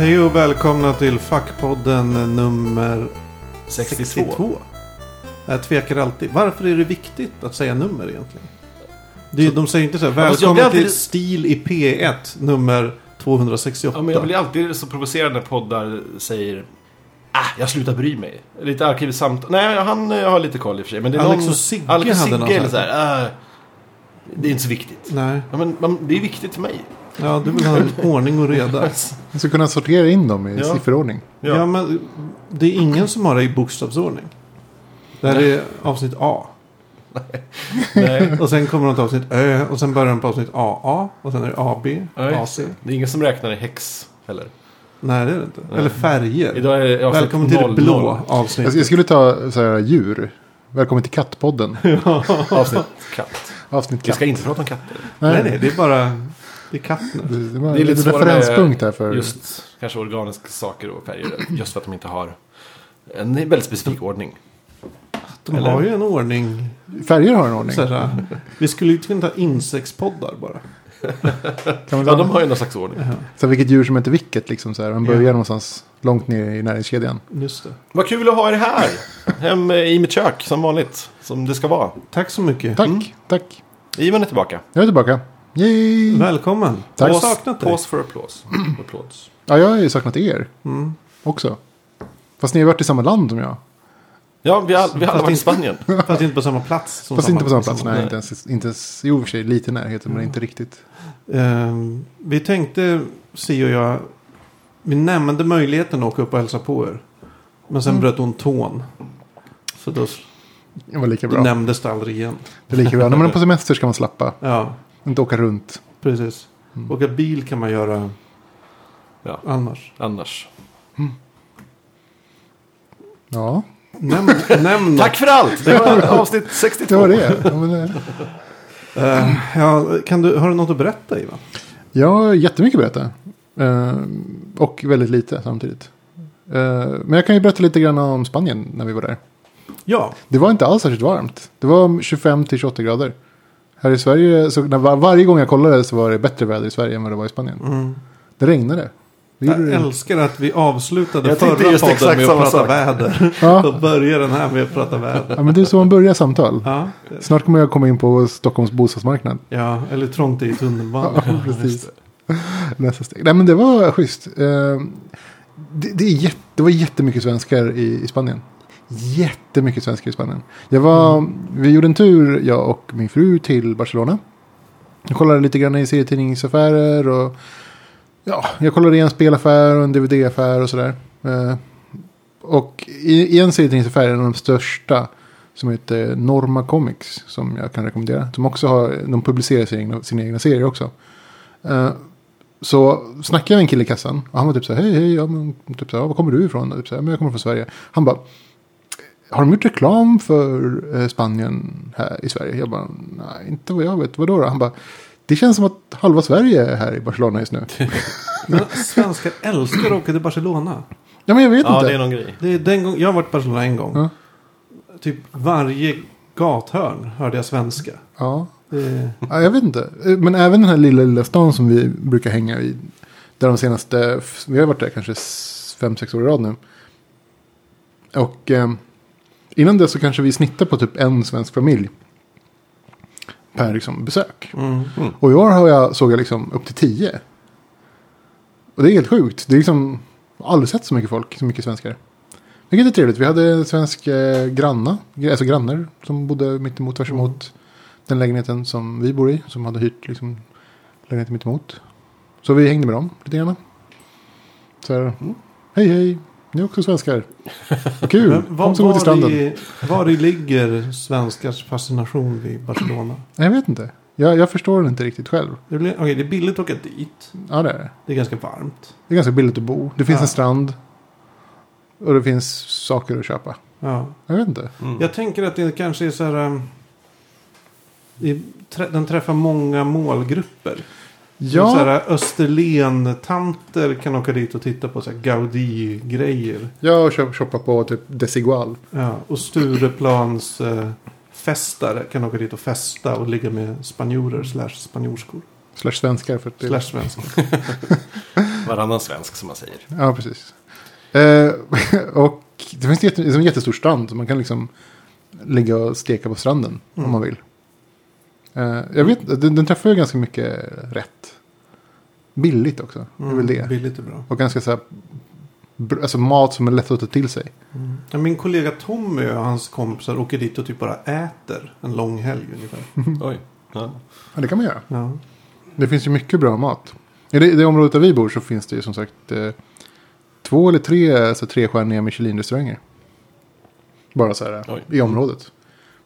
Hej och välkomna till Fackpodden nummer 62. 62. Jag tvekar alltid. Varför är det viktigt att säga nummer egentligen? Det, är- de säger inte så här, jag välkommen alltid- till Stil i P1 nummer 268. Ja, men jag blir alltid så provocerad när poddar säger Ah, jag slutar bry mig. Lite arkivsamt. Nej, han eh, har lite koll i och för sig. Men det är Alex någon... och Sigge Alex och hade Sigge någon eller sån så här. "Ah, det är inte så viktigt. Nej, Ja, men man, det är viktigt för mig. Ja, du vill ha ordning och reda. Man ska kunna sortera in dem i Ja. sifferordning. Ja. Ja. men det är ingen som har det i bokstavsordning. Det här är avsnitt A. Nej. Och sen kommer de till avsnitt Ö. Och sen börjar de på avsnitt AA. Och sen är det AB, Nej. AC. Det är ingen som räknar i häx heller. Nej, det är det inte. Eller färger. Idag är det avsnitt Välkommen till det 00. blå Jag, avsnittet. jag skulle ta så här, djur. Välkommen till Kattpodden. Avsnitt katt. Avsnitt Vi katt. ska inte prata om katter. Nej, nej, det är bara... Det är katten. Det, det var Det är lite referenspunkt här för... Just kanske organiska saker och färger. Just för att de inte har en väldigt specifik ordning. De Eller? har ju en ordning. Färger har en ordning. Så här, vi skulle ju kunna ta insektspoddar bara. Kan man Ja, de har ju någon slags ordning. så här, vilket djur som heter vilket. Liksom, så här. Man börjar Ja. någonstans långt ner i näringskedjan. Just det. Vad kul att ha er här. Hem i mitt kök som vanligt. Som det ska vara. Tack så mycket. Tack, tack. Ivan är tillbaka. Jag är tillbaka. Yay! Välkommen. Tack. Jag har saknat dig. Pause for applause. applause. Ja, jag har ju saknat er Mm. också. Fast ni har varit i samma land som jag. Ja, vi har, vi har alla varit i Spanien. Fast inte på samma plats. som Fast inte på samma plats. som- Nej, inte ens, inte ens. Jo, i och för sig lite i närheten, men inte riktigt. Ehm, vi tänkte, Si och jag, vi nämnde möjligheten att åka upp och hälsa på er. Men sen Mm. bröt hon tån. Så då, Det var lika bra. nämndes det aldrig igen. Det är lika bra. När man är på semester ska man slappa. Ja, Inte åka runt. precis. Mm. Åka bil kan man göra Ja, annars. annars. Ja, Nämn, nämn Tack för allt! Det var avsnitt 62. det var det. Ja, men, Eh, ja, kan du, har du något att berätta Ivan? Jag har jättemycket att berätta. Eh, och väldigt lite samtidigt. Eh, men jag kan ju berätta lite grann om Spanien när vi var där. Ja, Det var inte alls särskilt varmt. Det var 25 till 28 grader. Här i Sverige, så när var, varje gång jag kollade så var det bättre väder i Sverige än vad det var i Spanien. mm. Det regnade. Det jag det. älskar att vi avslutade Jag förra just podden exakt med att prata sak. väder. Ja. Då börjar den här med att prata väder. ja, men det är så man börjar samtal. Ja, Snart kommer jag komma in på Stockholms bostadsmarknad. ja eller trångt i tunnelbanan. Ja, precis. Nästa steg. Nej men det var schysst. Eh, Det, det, är jätte, det var jättemycket svenskar i, i Spanien. Jättemycket svenskar i Spanien. Jag var, Vi gjorde en tur, jag och min fru, till Barcelona. Jag kollade lite grann i serietidningsaffärer och ja, jag kollade i en spelaffär och en DVD-affär och sådär. Eh, Och i, i en serietidningsaffär, en av de största, som heter Norma Comics, som jag kan rekommendera. De, också har, de publicerar sina egna, sina egna serier också. Eh, så snackade jag med en kille i kassan. Och han var typ så här, hej, hej, ja, men, typ så här, var kommer du ifrån? Och Typ så här, men jag kommer från Sverige. Han bara, har de gjort reklam för eh, Spanien här i Sverige? Jag bara, nej, inte vad jag vet. Vadå då? Han bara, det känns som att halva Sverige är här i Barcelona just nu. Men svenskar älskar att åka till Barcelona. ja, men jag vet Ja, inte. det är någon grej. Det är den gång, jag har varit i Barcelona en gång. Ja. Typ varje gathörn hörde jag svenska. Ja. Det, ja, jag vet inte. Men även den här lilla, lilla stan som vi brukar hänga i. Där de senaste, vi har varit där kanske fem, sex år i rad nu. Och eh, innan det så kanske vi snittar på typ en svensk familj. Per liksom, besök. mm. Och i år har jag, såg jag liksom upp till tio. Och det är helt sjukt. Det är liksom, aldrig sett så mycket folk, så mycket svenskar. Vilket är trevligt. Vi hade en svensk eh, granna, alltså grannar som bodde mitt emot, tvärs emot den lägenheten som vi bor i. Som hade hyrt liksom, lägenheten mitt emot. Så vi hängde med dem lite grann. Så här, hej hej, ni är också svenskar. Vad kul, Men kom var, så till var, stranden. i, var i ligger svenskars fascination vid Barcelona? Jag vet inte. Jag, jag förstår det inte riktigt själv. Det, blir, okej, det är billigt att åka dit. Ja, det är det. Det är ganska varmt. Det är ganska billigt att bo. Det finns Ja. en strand. Och det finns saker att köpa. Ja. Jag vet inte. Mm. Jag tänker att det kanske är så här... um, i, den träffar många målgrupper. Så Ja, här, Österlen-tanter kan åka dit och titta på så här Gaudí-grejer. jag köp, shoppar på typ Desigual. Ja, och Stureplans eh, festare kan åka dit och festa och ligga med spanjorer slash spanjorskor. Slash svenskar. För att det, Slash svenska. Varannan svensk som man säger. Ja, precis. Eh, och det finns en jättestor strand. Så man kan liksom ligga och steka på stranden Mm. om man vill. Eh, jag vet, den, den träffar ju ganska mycket rätt. Billigt också. Det är väl det. Mm, Billigt är bra. Och ganska så här, alltså mat som är lätt att ta till sig. Ja, min kollega Tommy och hans kompisar åker dit och typ bara äter en lång helg ungefär. Oj. Ja. Ja, det kan man göra. Ja. Det finns ju mycket bra mat. I det, det området där vi bor så finns det ju som sagt eh, två eller tre alltså, trestjärniga Michelin-restauranger. Bara så här Oj. i området.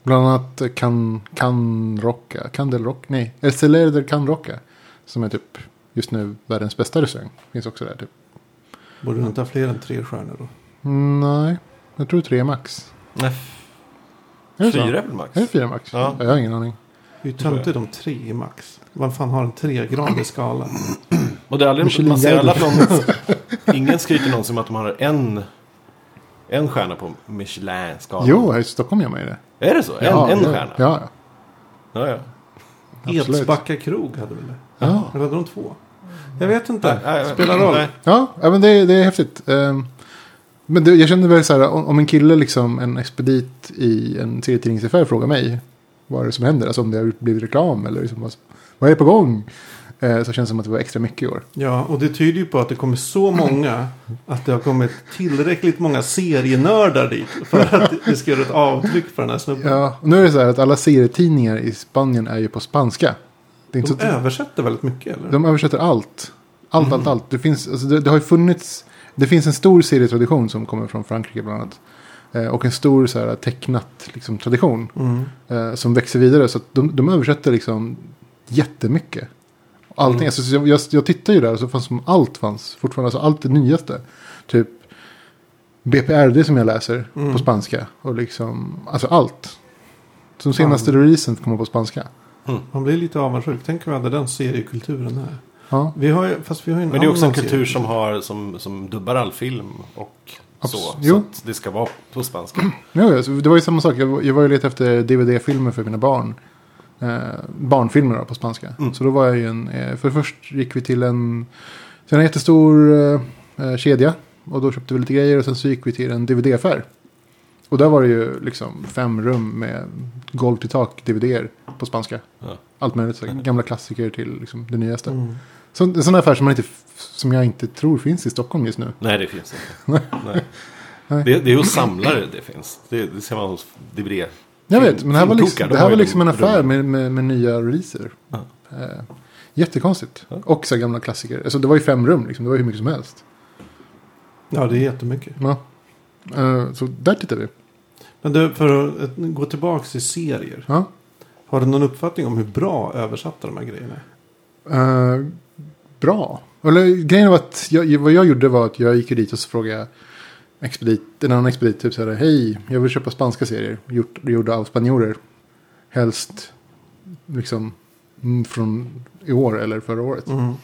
Bland annat eh, Can, Can Rocca, Can del Rock, nej, El Celer del Can Rocca. Som är typ just nu världens bästa restaurang. Finns också där typ. Borde du inte ha fler än tre stjärnor då? Nej, jag tror tre max. Nej, Är det fyra max? Är det fyra max? Ja. Jag har ingen aning. Det är ju töntigt om tre i max. Vad fan har en tregradig skala? Och det är aldrig, man ser alla från... ingen skryter någonsin om att de har en, en stjärna på Michelin-skalan. Jo, här i Stockholm gör man ju det. Är det så? En, ja, en det- stjärna? Ja, ja. ja, ja. Edsbacka krog hade väl det? ja. Eller hade de två? Jag vet inte. Nej, Spelar roll. nej. Ja, ja men det, det är häftigt. Ehm, men det, jag känner väl så här, om, om en kille, liksom, en expedit i en serietidningsaffär frågar mig vad är det som händer, alltså om det har blivit reklam eller liksom, vad, vad är på gång? Eh, så känns det som att det var extra mycket i år. Ja, och det tyder ju på att det kommer så många att det har kommit tillräckligt många serienördar dit för att det ska göra ett avtryck på den här snubben. Ja, och nu är det så här att alla serietidningar i Spanien är ju på spanska. Det är inte De så översätter väldigt mycket, eller? de översätter allt. Allt, allt, allt. Det, finns, alltså, det, det har ju funnits, det finns en stor serietradition som kommer från Frankrike bland annat. Eh, och en stor så här, tecknat liksom, tradition. Mm. eh, som växer vidare. Så de, de översätter liksom jättemycket. Allting, Mm. alltså, så jag, jag, jag tittar ju där och så fanns som allt fanns fortfarande. Alltså allt det nyaste. Typ BPRD som jag läser Mm. på spanska. Och liksom, alltså allt. Som senaste releasen kommer på spanska. Man blir lite avundsjuk. Tänk om vi hade den seriekulturen här. Ja, Vi har ju, fast vi har ju en Men det är också en kultur serie. som, har, som, som dubbar all film och Abs- så. jo. Så att det ska vara på spanska. ja alltså, det var ju samma sak. Jag, var- jag var ju letade efter DVD-filmer för mina barn. Eh, barnfilmer då, på spanska. Mm. Så då var jag ju en, eh, för först gick vi till en, till en jättestor eh, eh, kedja. Och då köpte vi lite grejer och sen så gick vi till en DVD-affär. Och där var det ju liksom fem rum med golv till tak DVD-er på spanska. Ja. Allt möjligt, så gamla klassiker till liksom det nyaste. Mm. Så, en sån affär som, man inte, som jag inte tror finns i Stockholm just nu. Nej, det finns inte. Nej. Det, det är hos samlare det finns. Det, det ser man hos DVD. Jag vet, men det här var liksom, det här var liksom en affär med, med, med nya releaser. Ja. Eh, jättekonstigt. Ja. Och så gamla klassiker. Alltså, det var ju fem rum, liksom. det var ju hur mycket som helst. Ja, det är jättemycket. Ja. Eh, så där tittar vi. Men du, för att gå tillbaka till serier. Ja. Har du någon uppfattning om hur bra översatta de här grejerna är? Eh, bra. Eller grejen var att jag, vad jag gjorde var att jag gick dit och så frågade jag expedit, en annan expedit. Typ så här, hej, jag vill köpa spanska serier. Gjort, gjorda av spanjorer. Helst liksom mm, från i år eller förra året. Mm.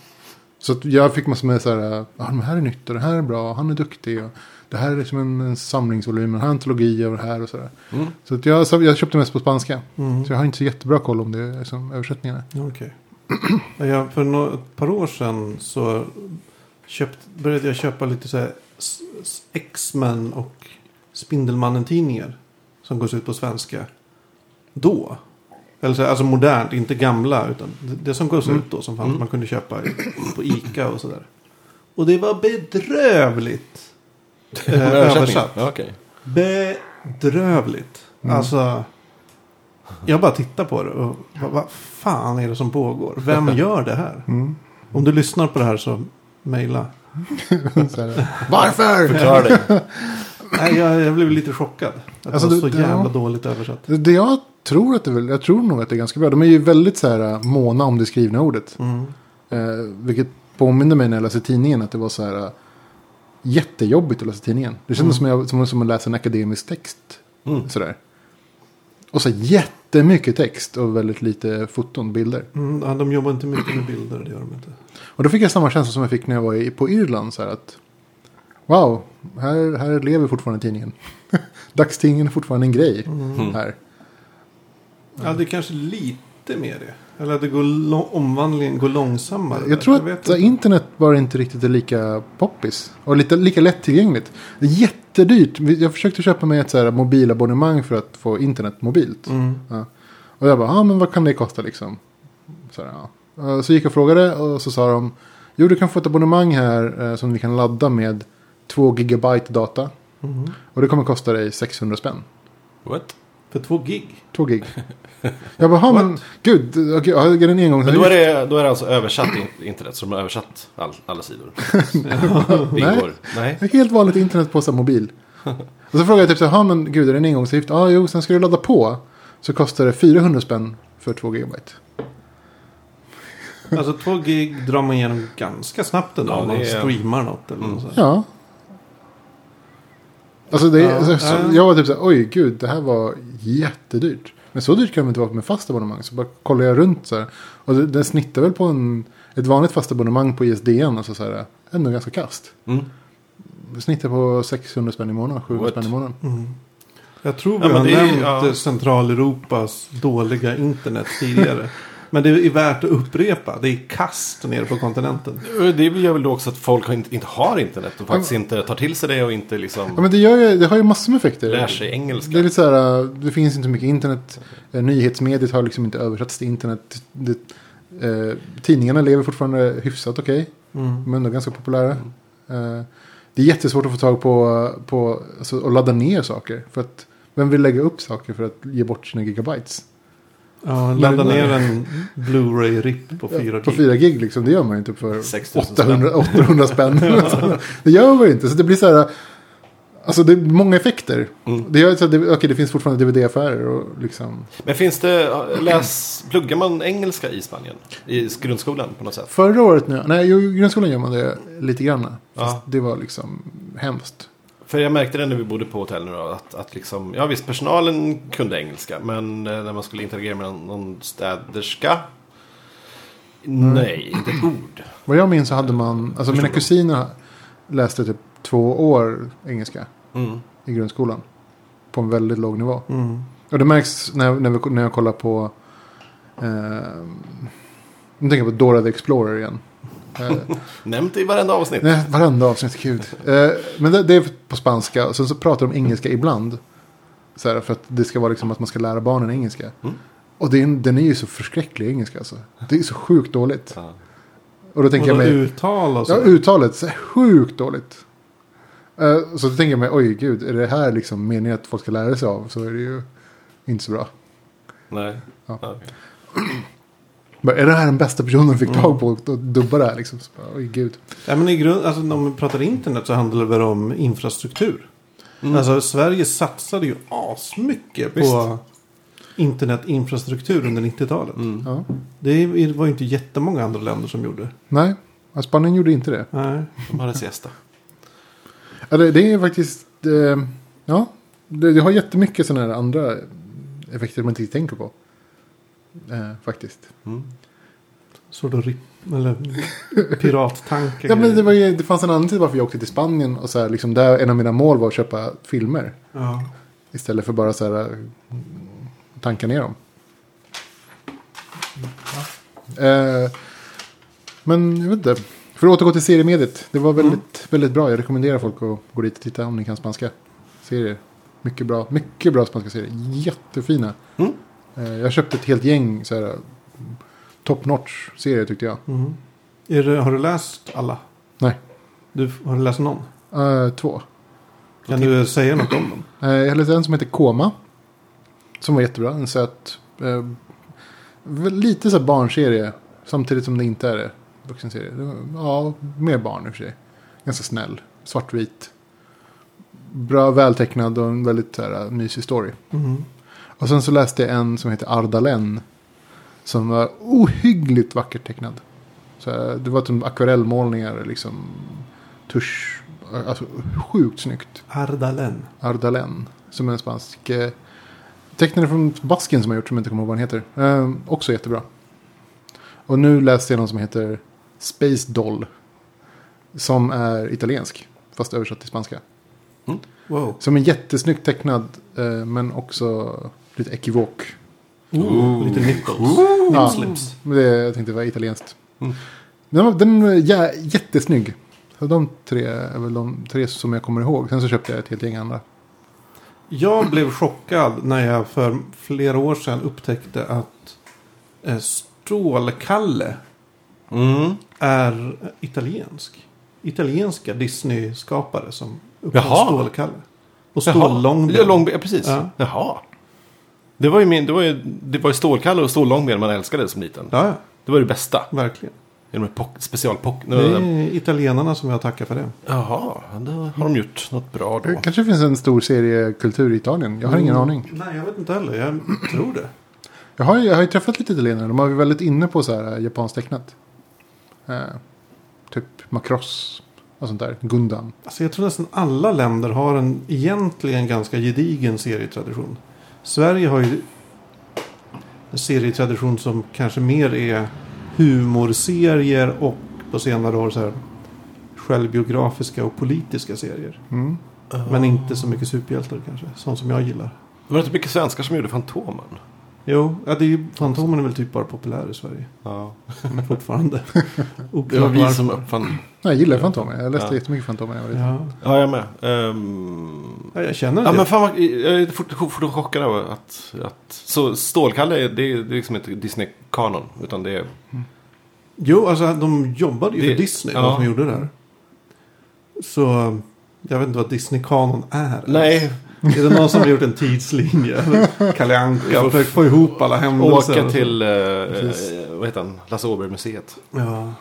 Så jag fick massor med så här, ah, här är nytt och det här är bra, han är duktig. Och det här är liksom en, en samlingsvolym, en antologi över det här och sådär. Mm. Så att jag, jag köpte mest på spanska. Mm. Så jag har inte så jättebra koll om det är som översättningarna. Okej. Ja, för nå- ett par år sedan så köpt, började jag köpa lite så här X-Men och Spindelmannen-tidningar. Som går ut på svenska. Då. Eller så, här, alltså modernt, inte gamla. Utan det, det som går Mm. ut då. Som fanns, man kunde köpa på Ica och sådär. Och det var bedrövligt. eh, översatt. Ja, okej. Bedrövligt. Mm. Alltså. Jag bara tittar på det och vad, vad fan är det som pågår? Vem gör det här? Mm. Om du lyssnar på det här så mejla. här, Varför? Förklara dig. Nej, jag, jag blev lite chockad. Att Alltså, det var så jävla ja. dåligt översatt. Det jag tror att det väl, jag tror nog att det är ganska bra. De är ju väldigt så här äh, måna om det skrivna ordet. Mm. Eh, vilket påminner mig när jag läste tidningen att det var så här äh, jättejobbigt att läsa tidningen. Det kändes Mm. som, jag, som, som att läsa en akademisk text. Mm. Sådär. Och så jättemycket text och väldigt lite foton, bilder. Mm, ja, de jobbar inte mycket med bilder, det gör de inte. Och då fick jag samma känsla som jag fick när jag var i, på Irland. Så här att, wow, här, här lever fortfarande tidningen. Dagstidningen är fortfarande en grej Mm. här. Ja, det är kanske lite inte med det? Eller att det går omvandlingen går långsammare? Jag tror att inte. internet bara inte riktigt är lika poppis. Och lite, lika lättillgängligt. Det är jättedyrt. Jag försökte köpa mig ett så här, mobilabonnemang för att få internet mobilt. Mm. Ja. Och jag bara, ja men vad kan det kosta liksom? Så, här, ja. Så gick jag och frågade och så sa de, jo du kan få ett abonnemang här eh, som vi kan ladda med 2 gigabyte data. Mhm. Och det kommer kosta dig 600 spänn. What? För två gig? 2 gig. jag bara, ja men gud, okej, ja, är det en engång? Men då är, det, då är det alltså översatt in, internet, så de har översatt all, alla sidor. Nej. Ett helt vanligt internet på så här mobil. Och så frågade jag typ så här, ja men gud är det en engångsavgift? Ja jo, sen ska du ladda på. Så kostar det 400 spänn för 2 gigabyte. Alltså två gig drar man igenom ganska snabbt ändå Ja, om man är- streamar något eller något sånt. Ja. Alltså det, Ja, så, så, ja. jag var typ så här, oj gud, det här var jättedyrt. Men så dyrt kan det inte vara med fast abonnemang. Så bara kollar jag runt så här. Och det, den snittar väl på en, ett vanligt fast abonnemang på ISDN. Alltså så här, ändå ganska kast. Mm. Snittar på 600 spänn i månaden, 700 What? spänn i månaden. Mm. Jag tror vi Ja, har är- nämnt ja. Centraleuropas dåliga internet tidigare. Men det är värt att upprepa. Det är kast nere på kontinenten. Det gör väl då också att folk inte, inte har internet och faktiskt inte tar till sig det och inte liksom Ja men det, gör ju, det har ju massor med effekter. lär sig engelska. Det är lite så här, äh, det finns inte så mycket internet. Eh, Nyhetsmediet har liksom inte översatts till internet. Det, eh, tidningarna lever fortfarande hyfsat okej. Mm. Men ändå ganska populära. Eh, det är jättesvårt att få tag på, på alltså, att ladda ner saker. För att vem vill lägga upp saker för att ge bort sina gigabytes? Ja, ladda ner en Blu-ray-RIP på 4 gig. På 4 gig liksom, det gör man ju inte för 6 000 800, 800 spänn. det gör man ju inte. Så det blir så här. Alltså det är många effekter. Mm. Det, gör, så det, okej, det finns fortfarande DVD-affärer och liksom. Men finns det, läs, pluggar man engelska i Spanien? I grundskolan på något sätt? Förra året, nu, nej i grundskolan gör man det lite grann. Fast Ja. det var liksom hemskt. För jag märkte det när vi bodde på hotell nu då, att, att liksom, ja visst personalen kunde engelska, men eh, när man skulle interagera med någon, någon städerska, nej, inte ett ord. Vad jag minns så hade man, alltså mina kusiner läste typ två år engelska Mm. i grundskolan. På en väldigt låg nivå. Mm. Och det märks när, när, vi, när jag kollar på, eh, nu tänker jag på Dora the Explorer igen. Eh, Nämnt i varenda avsnitt. Nej, varenda avsnitt, gud. Eh, men det, det är på spanska. Sen så pratar de engelska ibland. Så här, för att det ska vara liksom att man ska lära barnen engelska. Mm. Och är, den är ju så förskräcklig engelska alltså. Det är så sjukt dåligt. Ja. Och då tänker Och jag då mig, uttal och så. ja uttalet, så här sjukt dåligt. Eh, så då tänker jag mig, oj gud, är det här liksom meningen att folk ska lära sig av? Så är det ju inte så bra. Nej. Ja. Ja. Bara, är det här den bästa personen de fick Mm. tag på att dubba det här liksom? Så bara, oj gud. Ja, men i grund, alltså, när man pratar internet så handlar det väl om infrastruktur. Mm. Alltså Sverige satsade ju asmycket på internetinfrastruktur under 90-talet. Mm. Ja. Det var ju inte jättemånga andra länder som gjorde. Nej, Spanien gjorde inte det. Nej. De hade siesta. Ja, det, det är faktiskt... Eh, ja, det, det har jättemycket sådana här andra effekter man inte tänker på. Eh, faktiskt. Mm. Så då rip, eller pirattankar. Ja, men det, var ju, det fanns en anledning till varför jag åkte till Spanien. Och så här, liksom, där en av mina mål var att köpa filmer. Ja. Istället för bara så här, eh, tanka ner dem. Eh, men jag vet inte. För att återgå till seriemediet. Det var väldigt, väldigt bra. Jag rekommenderar folk att gå dit och titta om ni kan spanska serier. Mycket bra, mycket bra spanska serier. Jättefina. Mm. Eh, jag köpte ett helt gäng så här, top notch serier tyckte jag. Är det, har du läst alla? Nej. Du, har du läst någon? Eh, två. Kan du säga något om dem? Eh, jag läste en som heter Koma. Som var jättebra. En söt. Eh, lite så här barnserie. Samtidigt som det inte är det. Vuxenserie. Ja, mer barn i och för sig. Ganska snäll. Svartvit. Bra vältecknad och en väldigt så här, mysig story. Mhm. Och sen så läste jag en som heter Ardalen. Som var ohyggligt vackert tecknad. Så det var typ akvarellmålningar, liksom tusch. Alltså sjukt snyggt. Ardalen. Ardalen. Som är en spansk eh, tecknare från Basken som har gjort, som jag inte kommer ihåg vad han heter. Eh, också jättebra. Och nu läste jag någon som heter Space Doll. Som är italiensk, fast översatt till spanska. Wow. Som är jättesnyggt tecknad, eh, men också lite ekivok. Oh, lite nipples. Ja. Men det jag tänkte var italienskt. Mm. Den var, den jä, jättesnygg. Så de tre är väl de tre som jag kommer ihåg. Sen så köpte jag ett helt gäng andra. Jag blev chockad när jag för flera år sedan upptäckte att eh, Stålkalle Mm. är italiensk. Italienska Disney-skapare som uppfann Jaha. Stålkalle. Och. Stållångben. Ja, långben, ja, precis. Ja. Jaha. Det var ju, min, det var ju, det var ju stålkalle och stållångben man älskade som liten. Ja, ja, Det var det bästa. verkligen. I de här specialpock... Det är italienarna som jag tackar för det. Jaha, då har de gjort något bra då. Det kanske finns en stor seriekultur i Italien. Jag har ingen Mm. aning. Nej, jag vet inte heller. Jag tror det. Jag har, ju- jag har ju träffat lite italienare. De har ju väldigt inne på så här japanskt tecknat. Eh, typ Macross och sånt där. Gundam. Alltså jag tror nästan alla länder har en egentligen ganska gedigen serietradition. Sverige har ju en serietradition som kanske mer är humorserier och på senare år så här självbiografiska och politiska serier. Mm. Men inte så mycket superhjältar kanske. Sånt som jag gillar. Var det inte mycket svenskar som gjorde Fantomen? Jo, ja, det är ju, Fantomen är väl typ bara populär i Sverige. Ja. Fortfarande. Det var vi som uppfann... Nej, jag gillar Fantomen. Jag läste Ja. jättemycket Fantomen när jag var liten. Ja. Ja, jag med. Ehm, ja, jag känner Ja det. men fan vad, jag är fort, fort chockad av att, att så Stålkalle det är, det är liksom inte Disney-kanon. Utan det är, Jo, alltså de jobbade ju Det- för Disney, ja. de som gjorde det här. Så jag vet inte vad Disney-kanon är. nej, Är det någon som har gjort en tidslinje? Kalle Anka och försökt få ihop alla händelser? åka till, eh, eh, vad heter han, Lasse Åberg-museet. Ja.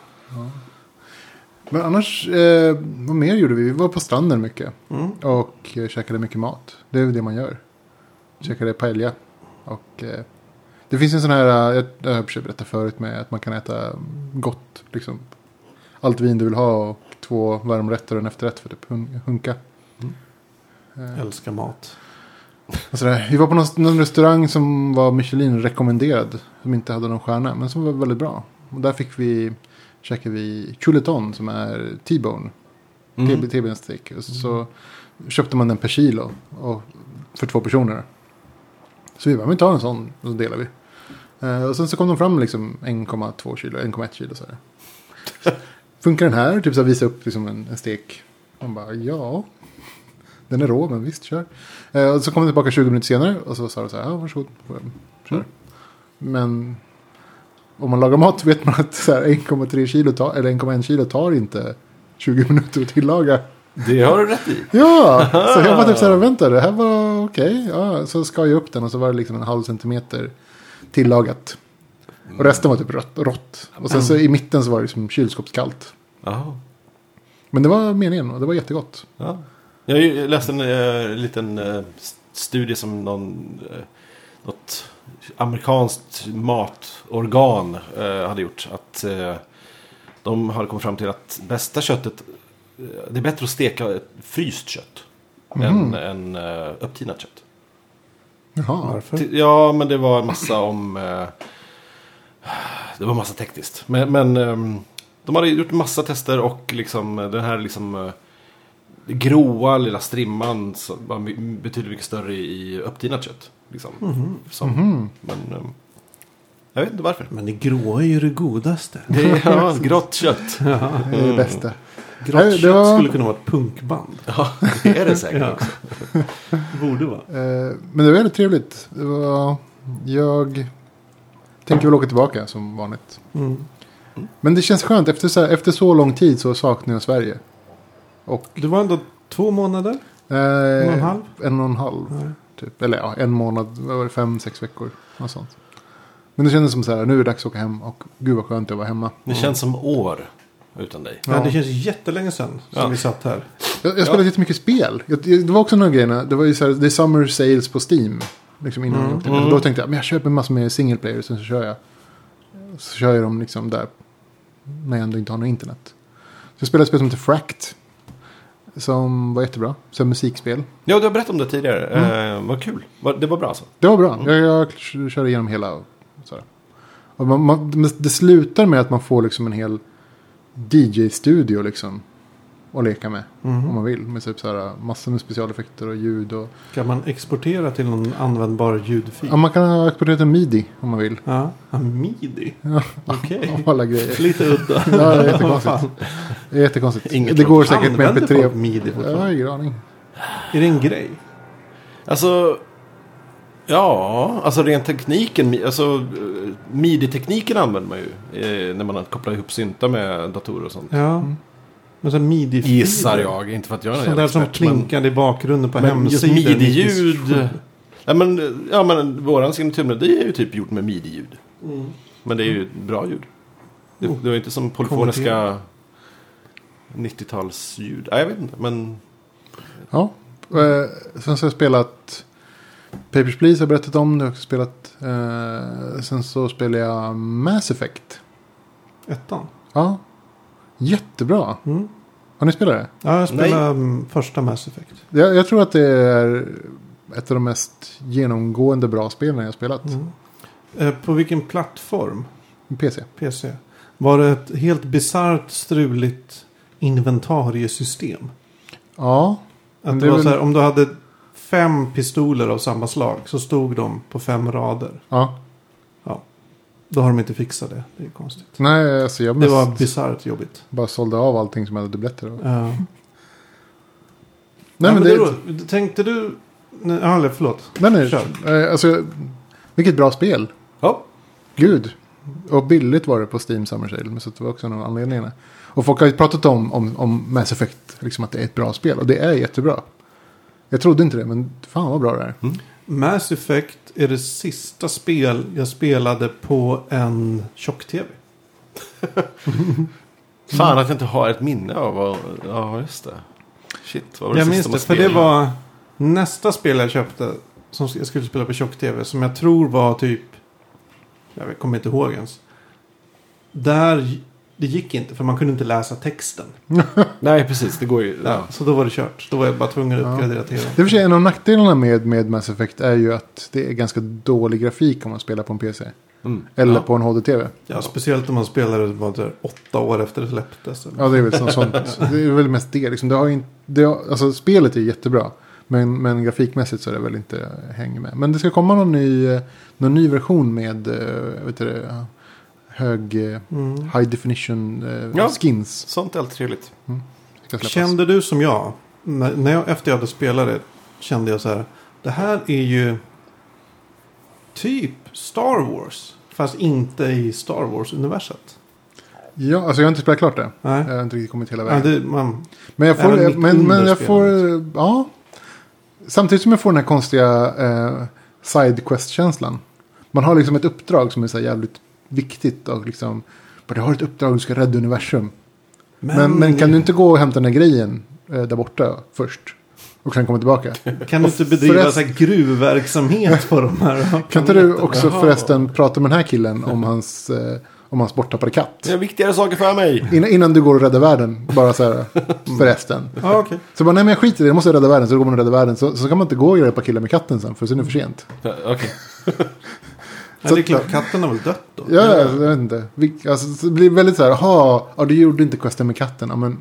Men annars, eh, vad mer gjorde vi? Vi var på stranden mycket. Mm. Och eh, käkade mycket mat. Det är väl det man gör. Käkade paella. Och eh, det finns en sån här, eh, jag, jag har försökt berätta förut med att man kan äta gott. Liksom. Allt vin du vill ha och två varmrätter och en efterrätt för typ hun- hunka. Eh, Älskar mat. och sådär. Vi var på någon, någon restaurang som var Michelin-rekommenderad. Som inte hade någon stjärna, men som var väldigt bra. Och där fick vi, käkade vi chuleton som är T-bone. Mm. TB TB-steak. Och så, så köpte man den per kilo. Och, för två personer. Så vi bara, men ta en sån. Och så delar vi. Eh, och sen så kom de fram liksom 1,2 kilo, 1,1 kilo så här. Funkar den här? Typ så här, visa upp liksom en, en stek. Man bara, ja. Den är rå, men visst, kör. Eh, och så kom de tillbaka 20 minuter senare. Och så sa de så här, ja varsågod. Kör. Mm. Men om man lagar mat vet man att så här, 1,3 kilo tar, eller 1,1 kilo tar inte 20 minuter att tillaga. Det har du rätt i. Ja, så jag var typ så här, vänta, det här var okej. Ja, så skar jag upp den och så var det liksom en halv centimeter tillagat. Och resten var typ rått. rått. Och sen så i mitten så var det liksom kylskåpskallt. Jaha. Men det var meningen och det var jättegott. Ja. Jag har ju läst en eh, liten eh, studie som någon, eh, något amerikanskt matorgan eh, hade gjort. Att de hade kommit fram till att bästa köttet, det är bättre att steka ett fryst kött. Än, än uh, upptinat kött. Jaha. Varför? Ja, men det var en massa om... Eh, det var massa tekniskt. Men, men ehm, de hade gjort massa tester och liksom den här liksom... Gråa lilla strimman var betydligt mycket större i upptinat kött. Liksom, som, Mhm. Men ehm, jag vet inte varför. Men det gråa är ju det godaste. Det är ja, grått kött. Det är det bästa. Grått Nej, det kött var- skulle kunna vara ett punkband. Ja, det är det säkert Ja. också. Borde vara. Eh, men det var väldigt trevligt. Det var, jag tänker väl åka tillbaka som vanligt. Mm. Men det känns skönt. Efter så, här, efter så lång tid så saknar jag Sverige. Och, Det var ändå två månader. eh, En och en halv? En och en halv. Nej. Typ. Eller ja, en månad. Var det? Fem, sex veckor. Något sånt. Men det kändes som så här, nu är det dags att åka hem. Och gud vad skönt det var hemma. Det känns som år utan dig. Ja. det känns jättelänge sedan som Ja. vi satt här. Jag, jag spelade jättemycket spel. Jag, det var också några grejer. Det var ju så här, det är summer sales på Steam. Liksom innan Mm. jag åkte. Mm. Då tänkte jag, men jag köper massor med single player. Sen så kör jag. Så kör jag dem liksom där. När jag ändå inte har något internet. Så jag spelade ett spel som heter Fract. Som var jättebra. Så musikspel. Ja, du har berättat om det tidigare. Eh, vad kul. Det var bra alltså. Det var bra. Jag, jag körde igenom hela. och man, man, det slutar med att man får liksom en hel DJ-studio liksom. Att leka med. Mhm. Om man vill. Med typ så här, massor med specialeffekter och ljud. Och... Kan man exportera till någon användbar ljudfil? Ja, man kan ha exporterat en midi om man vill. Ja, ja midi. Ja. Okej. Och alla grejer. Lite udda. Ja, det är jättekonstigt. Det är jättekonstigt. Inget det går säkert med Använder folk MP3. midi Jag har ingen aning. Är det en grej? Alltså, ja, alltså rent tekniken, alltså eh, midi-tekniken använder man ju eh, när man kopplar ihop syntar med datorer och sånt. Ja. Men så midi Gissar jag, inte för att jag är Sånt där som expert, men- plinkade i bakgrunden på Men just hemsidan. midi-ljud. Ja men, ja, men våran signaturmelodi är ju typ gjort med midi-ljud. Mm. Men det är ju bra ljud. Det, Oh. det var inte som polyfoniska 90-talsljud. Nej, jag vet inte. Men Ja. Eh, sen så har jag spelat Papers, Please har jag berättat om. Det har jag också spelat. Eh, sen så spelar jag Mass Effect. Ettan. Ja. Jättebra. Mm. Har ni spelat det? Ja, jag spelade mm, första Mass Effect. Jag, jag tror att det är ett av de mest genomgående bra spelen jag har spelat. Mm. Eh, på vilken plattform? PC. PC. Var det ett helt bisarrt struligt inventariesystem? Ja. Att det var väl- så här, om du hade fem pistoler av samma slag så stod de på fem rader. Ja. Då har de inte fixat det. Det är konstigt. Nej, alltså jag Det mest var bisarrt jobbigt. bara sålde av allting som hade dubbletter. Nej, Ja. men det... det tänkte du... Nej, ja, förlåt. Nej, nej. Kör. Eh, alltså, vilket bra spel. ja, Gud. Och billigt var det på Steam Summer Sale. Så det var också en av anledningarna. Och folk har ju pratat om, om, om Mass Effect. Liksom att det är ett bra spel. Och det är jättebra. Jag trodde inte det, men fan vad bra det är. Mass Effect är det sista spel jag spelade på en tjock-tv. fan att jag inte har ett minne av vad... Ja, just det. Shit, vad var det Jag sista minns man det, för det spelade? var nästa spel jag köpte. Som jag skulle spela på tjock-tv. Som jag tror var typ... Jag kommer inte ihåg ens. Där... Det gick inte för man kunde inte läsa texten. Nej, precis. Det går ju... Ja. Ja. Så då var det kört. Då var jag bara tvungen att uppgradera tvn. Det är för sig en av nackdelarna med, med Mass Effect är ju att det är ganska dålig grafik om man spelar på en PC. Mm. Eller Ja. på en HD-TV. Ja, speciellt om man spelade var det åtta år efter det släpptes. eller? Ja, det är väl sånt. sånt. Det är väl mest det. Liksom. det, har inte, det har, alltså, spelet är jättebra. Men, men grafikmässigt så är det väl inte hänger med. Men det ska komma någon ny, eh, någon ny version med eh, vet du, hög eh, Mm. high definition eh, Ja. skins. Sånt är alltid trevligt. Släppas. Kände du som jag, när när jag, efter jag hade spelat det, kände jag så här. Det här är ju typ Star Wars. Fast inte i Star Wars-universet. Ja, alltså jag har inte spelat klart det. Nej. Jag har inte riktigt kommit hela Ja, vägen. det, man, Men jag får, men, men jag får, ja. Samtidigt som jag får den här konstiga eh, sidequest-känslan. Man har liksom ett uppdrag som är så jävligt viktigt. Och liksom, bara, du har ett uppdrag, du ska rädda universum. Men, men kan du inte gå och hämta den här grejen eh, där borta först? Och sen komma tillbaka. kan du inte bedriva förrest- så här gruvverksamhet på de här Kan inte du också Jaha. förresten prata med den här killen om hans, eh, om hans borttappade katt? Det är viktigare saker för mig. Innan, innan du går och räddar världen. Bara så här, förresten. Ja, okej. Så bara, nej men jag skiter i det, jag måste rädda världen. Så går man och räddar världen. Så, så kan man inte gå och hjälpa killen med katten sen, för sen är det för sent. Ja, Okej. Ja, det är klart, katten har väl dött då? Ja, ja, jag vet inte. Alltså, så det blir väldigt så här, jaha, ja, du gjorde inte questen med katten. Ja, men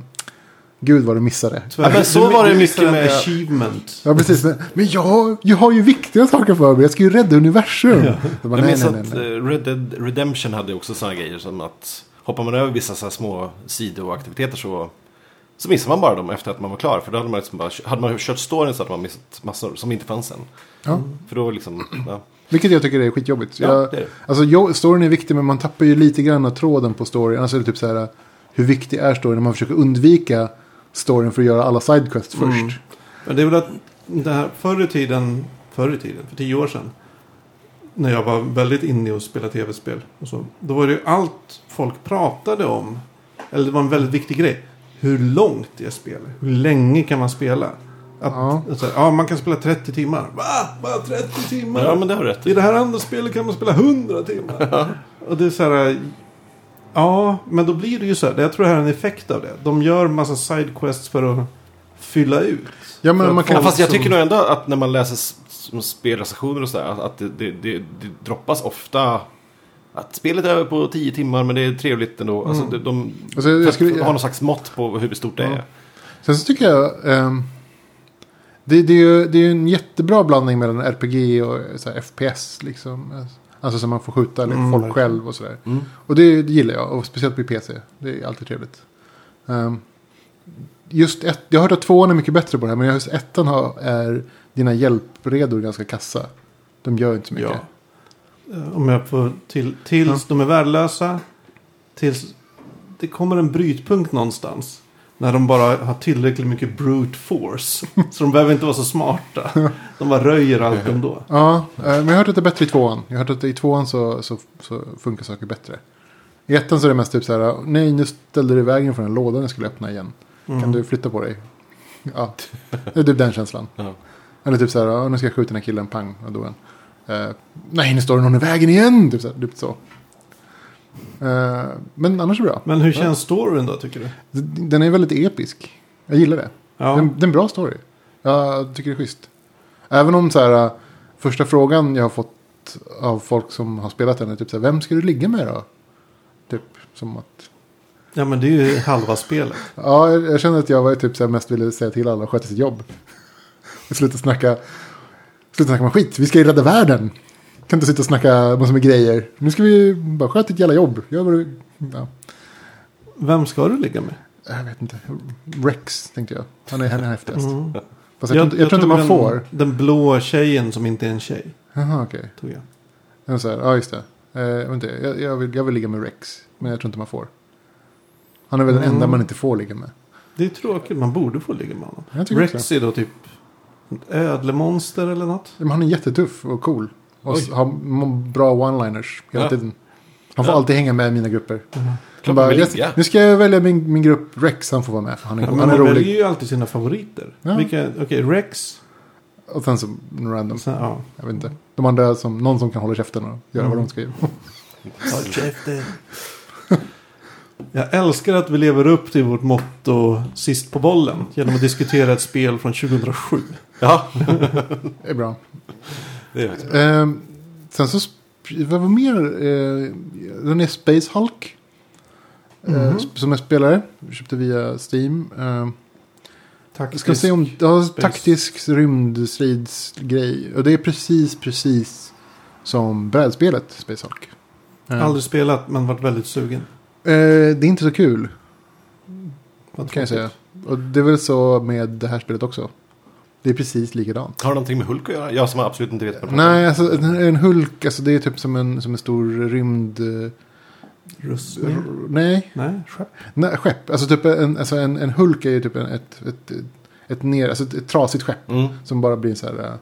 gud vad du missade. Ja, men så du- var det du mycket med- achievement. Ja, precis. Men, men jag, jag har ju viktiga saker för mig. Jag ska ju rädda universum. Jag bara, Jag nej, minns nej, nej, att nej. eh, Red Dead Redemption hade också sådana grejer som att hoppar man över vissa så här små sidoaktiviteter så, så missar man bara dem efter att man var klar. För då hade man, liksom bara, hade man kört storyn så hade man missat massor som inte fanns än. Ja. För då liksom, ja, Vilket jag tycker är skitjobbigt. Ja, jag, det är det. Alltså, storyn är viktig, men man tappar ju lite grann av tråden på storyn. Alltså, det är typ så här, hur viktig är storyn? När man försöker undvika storyn för att göra alla sidequests Mm. först. Men det är väl att det här förr i tiden, förr i tiden, för tio år sedan. När jag var väldigt inne att spela tv-spel. Och så, då var det ju allt folk pratade om. Eller det var en väldigt viktig grej. Hur långt är spelet? Hur länge kan man spela? Att, Ja. alltså, ja, man kan spela 30 timmar. Va? Bara 30 timmar? ja men det har rätt I det här andra spelet kan man spela 100 timmar. och det är så här. Ja, men då blir det ju så här. Jag tror det här är en effekt av det. De gör massa sidequests för att fylla ut. Ja, men att man kan- Ja, fast jag tycker nog ändå att när man läser spelrecensioner och sådär att- att det, det, det, det droppas ofta att spelet är på 10 timmar men det är trevligt ändå. Alltså, Mm. de, de Alltså, skulle- för att ha någon slags mått på hur stort det Ja. är. Sen så tycker jag... ehm, det, det, är ju, det är ju en jättebra blandning mellan RPG och FPS. Liksom. Alltså så man får skjuta liksom, Mm, folk själv och sådär. Mm. Och det, det gillar jag. Och speciellt på PC. Det är alltid trevligt. Ehm, just ett, jag har hört att tvåan är mycket bättre på det här. Men just ettan har, är dina hjälpredor ganska kassa. De gör inte så mycket. Ja. Eh, Om jag får till, tills de är värdelösa. Tills det kommer en brytpunkt någonstans. När de bara har tillräckligt mycket brute force. Så de behöver inte vara så smarta. De bara röjer allt ändå. Ja, eh, men jag har hört att det är bättre i tvåan. Jag har hört att i tvåan så, så, så funkar saker bättre. I ettan så är det mest typ så här. Nej, nu ställde du i vägen för den lådan jag skulle öppna igen. Mm. Kan du flytta på dig? Ja, det är typ den känslan. Ja. Eller typ så här. "Ja, Nu ska jag skjuta den här killen. Pang, och då en. Eh, nej, nu står det någon i vägen igen. Typ så. Här, typ så. Eh, men annars är det bra. Men hur känns storyn då tycker du? Den är väldigt episk. Jag gillar det. Ja. Det är en bra story. Jag tycker det är schysst. Även om så här, äh, första frågan jag har fått av folk som har spelat den är typ så här, vem ska du ligga med då? Typ som att, ja men det är ju halva spelet. ja jag, jag känner att jag var typ så här, mest ville säga till alla att sköta sitt jobb. Och sluta snacka, sluta snacka med skit, vi ska ju rädda världen. Kan inte sitta och snacka massor med grejer. Nu ska vi bara sköta ditt jävla jobb. Gör vad du, ja, Vem ska du ligga med? jag vet inte. Rex tänkte jag. Han är, han är häftigast. Mm. Fast jag, tror inte- jag, tror inte man den, får. Den blå tjejen som inte är en tjej. Jaha, okej. Tog jag. Jag var så här, ja just det. Eh, jag, inte, jag, jag, vill, jag vill ligga med Rex. Men jag tror inte man får. Han är väl den Mm. enda man inte får ligga med. Det är tråkigt. Man borde få ligga med honom. Jag Rex är då typ ödlemonster eller något. Men han är jättetuff och cool. Och Oj. har bra one-liners hela Ja. tiden. Han får Ja. alltid hänga med i mina grupper. Man bara, jag, nu ska jag välja min, min grupp Rex. Han får vara med. Han är, Ja, men han är man rolig. väljer ju alltid sina favoriter. Ja. Vilka, okej, Rex. Och sen så random. Sen, ja. Jag vet inte. De andra som, någon som kan hålla käften och göra Mm. vad de ska göra. Håll käften. Jag älskar att vi lever upp till vårt motto sist på bollen. Genom att diskutera ett spel från 2007. Ja, Det är bra. Det är faktiskt Ehm, sen så, vad var mer? Uh, den är Space Hulk. eh, Mhm. som jag spelare. Köpte via Steam. Uh, Taktisk. ska se om ja, space. taktisk rymdstridsgrej. Och det är precis, precis som brädspelet Space Hulk. Eh, Aldrig spelat men varit väldigt sugen. eh, det är inte så kul Vad kan jag säga. Och det är väl så med det här spelet också. Det är precis likadant. Har det någonting med Hulk att göra? Jag som absolut inte vet vad. Nej, alltså en, Hulk, alltså det är typ som en, som en stor rymd... eh, Rustning? nej, Nej, skepp. nej, skepp. Alltså typ en, alltså en, en Hulk är ju typ en, ett, ett, ett, ner, alltså ett, ett trasigt skepp. Mm. Som bara blir så här, eh,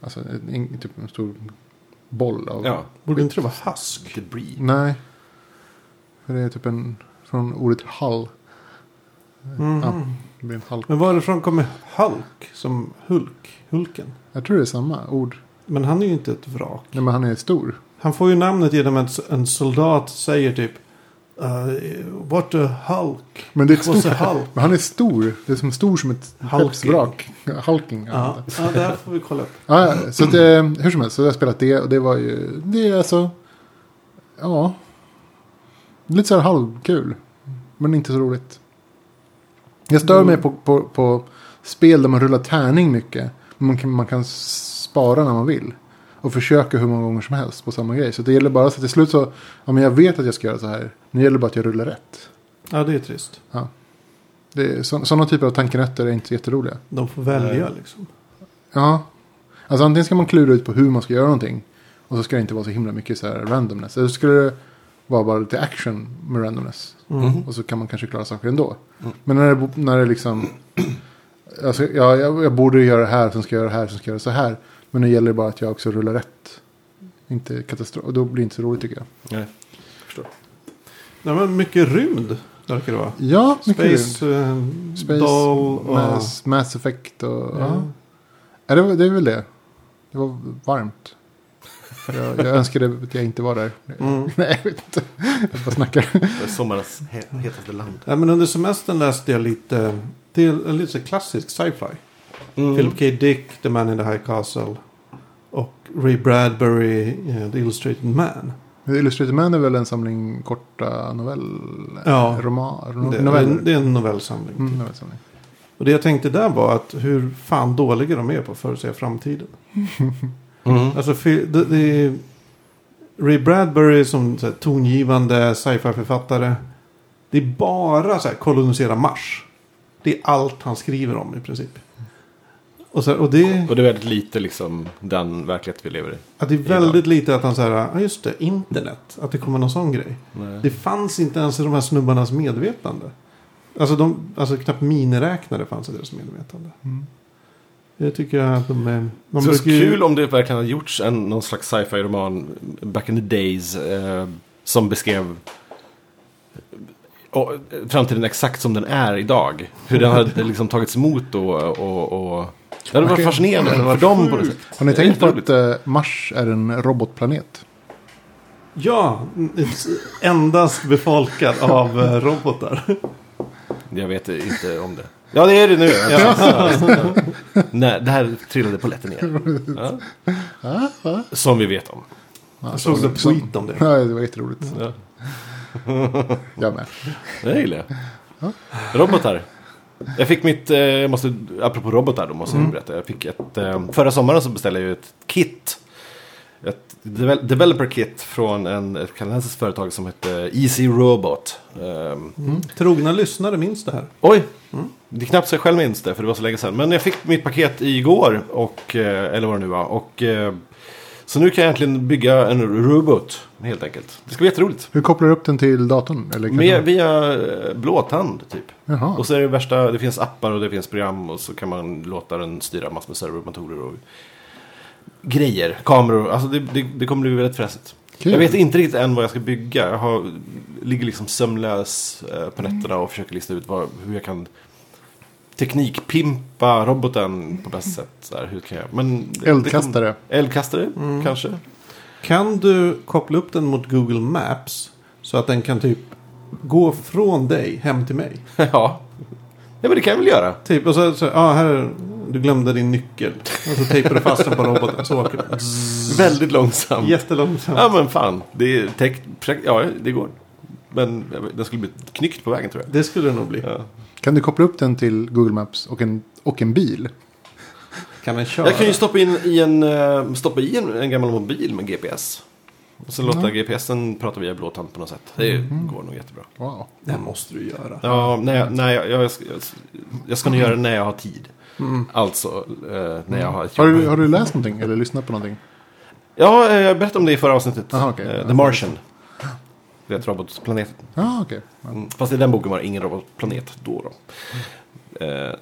alltså en, en, typ en stor boll av... Ja, Borde inte det vara Husk? Nej. För det är typ en, från ordet hull. Mhm. Ja. Det blir en Hulk. Men varifrån kommer Hulk som Hulk? Hulken? Jag tror det är samma ord. Men han är ju inte ett vrak. Nej, men han är stor. Han får ju namnet genom att en soldat säger typ uh, What a Hulk. Men det är stort Hulk? Men han är stor. Det är som stor som ett Hulking. skeppsvrak. Hulking. Ja, ja, det här får vi kolla upp. Ja, ja, så att, eh, hur som helst, så jag har spelat det och det var ju, det är alltså, ja, lite så här halvkul, men inte så roligt. Jag stör mig på, på, på spel där man rullar tärning mycket, men man kan, man kan spara när man vill. Och försöka hur många gånger som helst på samma grej. Så det gäller bara så till slut så, ja men jag vet att jag ska göra så här, nu gäller det bara att jag rullar rätt. Ja, det är trist. Det är, så, sådana typer av tankenötter är inte jätteroliga. De får välja Nej. liksom. Ja. Alltså antingen ska man klura ut på hur man ska göra någonting. Och så ska det inte vara så himla mycket så här randomness. Eller så ska det vara bara lite action med randomness. Mm. Och så kan man kanske klara saker ändå. Mm. Men när det, när det liksom... Alltså, ja, jag, jag borde göra det här, sen ska jag göra det här, sen ska jag göra så här. Men nu gäller det bara att jag också rullar rätt. Inte katastrof. Och då blir det inte så roligt tycker jag. Nej, förstår. Ja, men mycket rymd verkar det vara. Ja, mycket rymd. Space, eh, Space, Doll och... Mass, Mass Effect och... Ja. Ja. Det, var, det är väl det. Det var varmt. Jag, jag önskade att jag inte var där. Mm. Nej, jag vet inte. Jag bara snackar. Det är sommarens he- hetaste land. Ja, men under semestern läste jag lite, det är en lite så klassisk sci-fi. Mm. Philip K. Dick, The Man in the High Castle. Och Ray Bradbury, eh, The Illustrated Man. Illustrated Man är väl en samling korta novell... Ja. Roman, Det, noveller. det är en novellsamling. Mm, novellsamling. Och det jag tänkte där var att hur fan dåliga de är på att förutsäga framtiden. Mm. Alltså det, det är Ray Bradbury som så här, tongivande sci-fi-författare. Det är bara så här, kolonisera Mars. Det är allt han skriver om i princip. Och, så här, och det, Och det är väldigt lite liksom den verklighet vi lever i. att det är väldigt lite att han säger, ja just det, internet. Att det kommer någon sån grej. Nej. Det fanns inte ens i de här snubbarnas medvetande. Alltså, de, alltså knappt miniräknare fanns i deras medvetande. Mm. Jag tycker att de är... De så brukar kul om det verkligen hade gjorts en, någon slags sci-fi roman back in the days eh, som beskrev och, eh, framtiden exakt som den är idag. Hur den hade liksom tagits emot då och... och det hade varit fascinerande Det för dem på det sjukt. sättet. Har ni Det tänkt på att eh, Mars är en robotplanet? Ja, endast befolkad av eh, robotar. Jag vet inte om det. Ja, det är det nu. Nej, det här trillade på lätten igen. Ja. Som vi vet om. Jag såg en tweet om det. Ja, det var jätteroligt. Ja. Jag med. Det gillar jag. Robotar. Jag fick mitt, eh, jag måste, apropå robotar då måste jag berätta. Jag fick ett, eh, förra sommaren så beställde jag ju ett kit. Ett devel- developer kit från en, ett kanadensiskt företag som heter Easy Robot. Ehm, Trogna lyssnare minns det här. Oj! Det är knappt så jag själv minns det, för det var så länge sedan. Men jag fick mitt paket igår, och, eh, eller vad det nu var. Och, eh, så nu kan jag egentligen bygga en robot, helt enkelt. Det ska bli jätteroligt. Hur kopplar du upp den till datorn? Eller Med, via eh, blåtand, typ. Jaha. Och så är det värsta, det finns appar och det finns program och så kan man låta den styra massor med servermotorer och grejer, kameror. Alltså det, det, det kommer bli väldigt fräsigt. Kul. Jag vet inte riktigt än vad jag ska bygga. Jag har, ligger liksom sömnlös eh, på nätterna och försöker lista ut vad, hur jag kan teknikpimpa roboten på bästa sätt. Så här, hur kan jag? Men det- Eldkastare. Det eldkastare, kanske. Kan du koppla upp den mot Google Maps så att den kan typ gå från dig hem till mig? ja. Ja, men det kan jag väl göra. Typ, och så, så ja här, är- du glömde din nyckel. Och så tejpar du fast den på roboten så åker den. Väldigt långsamt. Jättelångsamt. Ja men fan, det är prak- ja det går. Men den skulle bli knyckt på vägen tror jag. Det skulle det nog bli. Ja. Kan du koppla upp den till Google Maps och en, och en bil? Kan den köra? Jag kan ju stoppa in i en, eh, stoppa i en, en gammal mobil med GPS. Och sen låta GPSen prata via blåtand på något sätt. Det går nog jättebra. Wow. Det måste du göra. Ja, nej, nej jag, jag, ska, jag ska nog göra det när jag har tid. Alltså, eh, när jag har ett Har jobb. du, har du läst någonting eller lyssnat på någonting? Ja, eh, jag berättade om det i förra avsnittet. Aha, okej. Eh, The Martian. Vet, robotplaneten. Ja, okej. Mm. Fast i den boken var det ingen robotplanet då. då. Eh,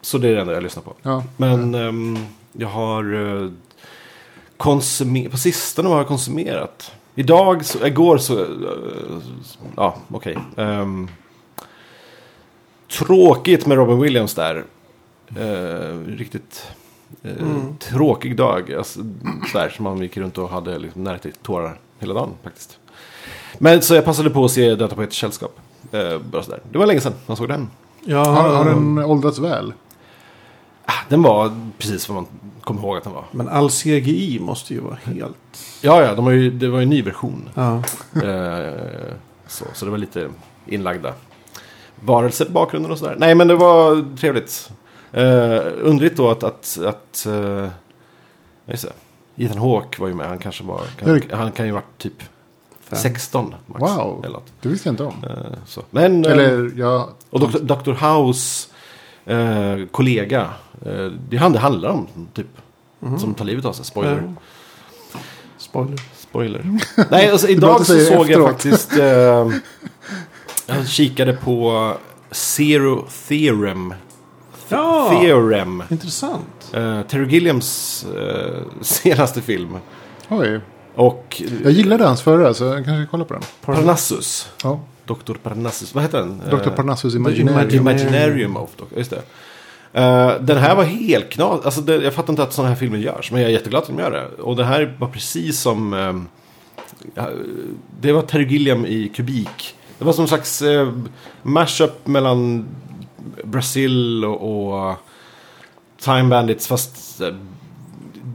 så det är det enda jag lyssnar på. Ja. Men ehm, jag har uh, konsumerat, på sistone har jag konsumerat. Idag, så, igår så, eh, ja okej. Ehm, tråkigt med Robin Williams där. Eh, riktigt eh, Mm. tråkig dag. Alltså, sådär, som man gick runt och hade liksom, nära till tårar hela dagen faktiskt. Men så jag passade på att se Döda på ett sällskap. Eh, bara sådär. Det var länge sedan man såg den. Ja, Har, har den åldrats väl? Ah, Den var precis vad man kommer ihåg att den var. Men all CGI måste ju vara helt... Ja, ja, de har ju, det var ju en ny version. Ja. Eh, så, så det var lite inlagda varelser på bakgrunden och sådär. Nej, men det var trevligt. Uh, undrigt då att... att, att uh, just det. Ethan Hawke var ju med. Han kanske var... Kan, han kan ju ha varit typ Fem. 16 max. Wow. Eller något. Det visste jag inte om. Eh. Men... eh, Eller, ja. och Dr. Dr. House eh, kollega. Eh, det är han det handlar om, typ. Mhm. Som tar livet av sig. Spoiler. Ja. Spoiler. Spoiler. Nej, alltså idag så såg jag faktiskt... Eh, jag kikade på Zero Theorem. Ja, Theorem. intressant. Eh, Terry Gilliams eh, senaste film. Oj. Och Jag gillade hans förra, så jag kanske kolla på den. Parnassus. Ja. Dr. Parnassus. Vad heter den? Dr. Eh, Parnassus Imaginarium. Imaginarium of Dr. Just det. Eh, den här var helt knas. Alltså det, jag fattar inte att sådana här filmer görs. Men jag är jätteglad att de gör det. Och det här var precis som... ja, det var Terry Gilliam i kubik. Det var som en slags uh, mashup mellan Brasil och, och Time Bandits. Fast eh,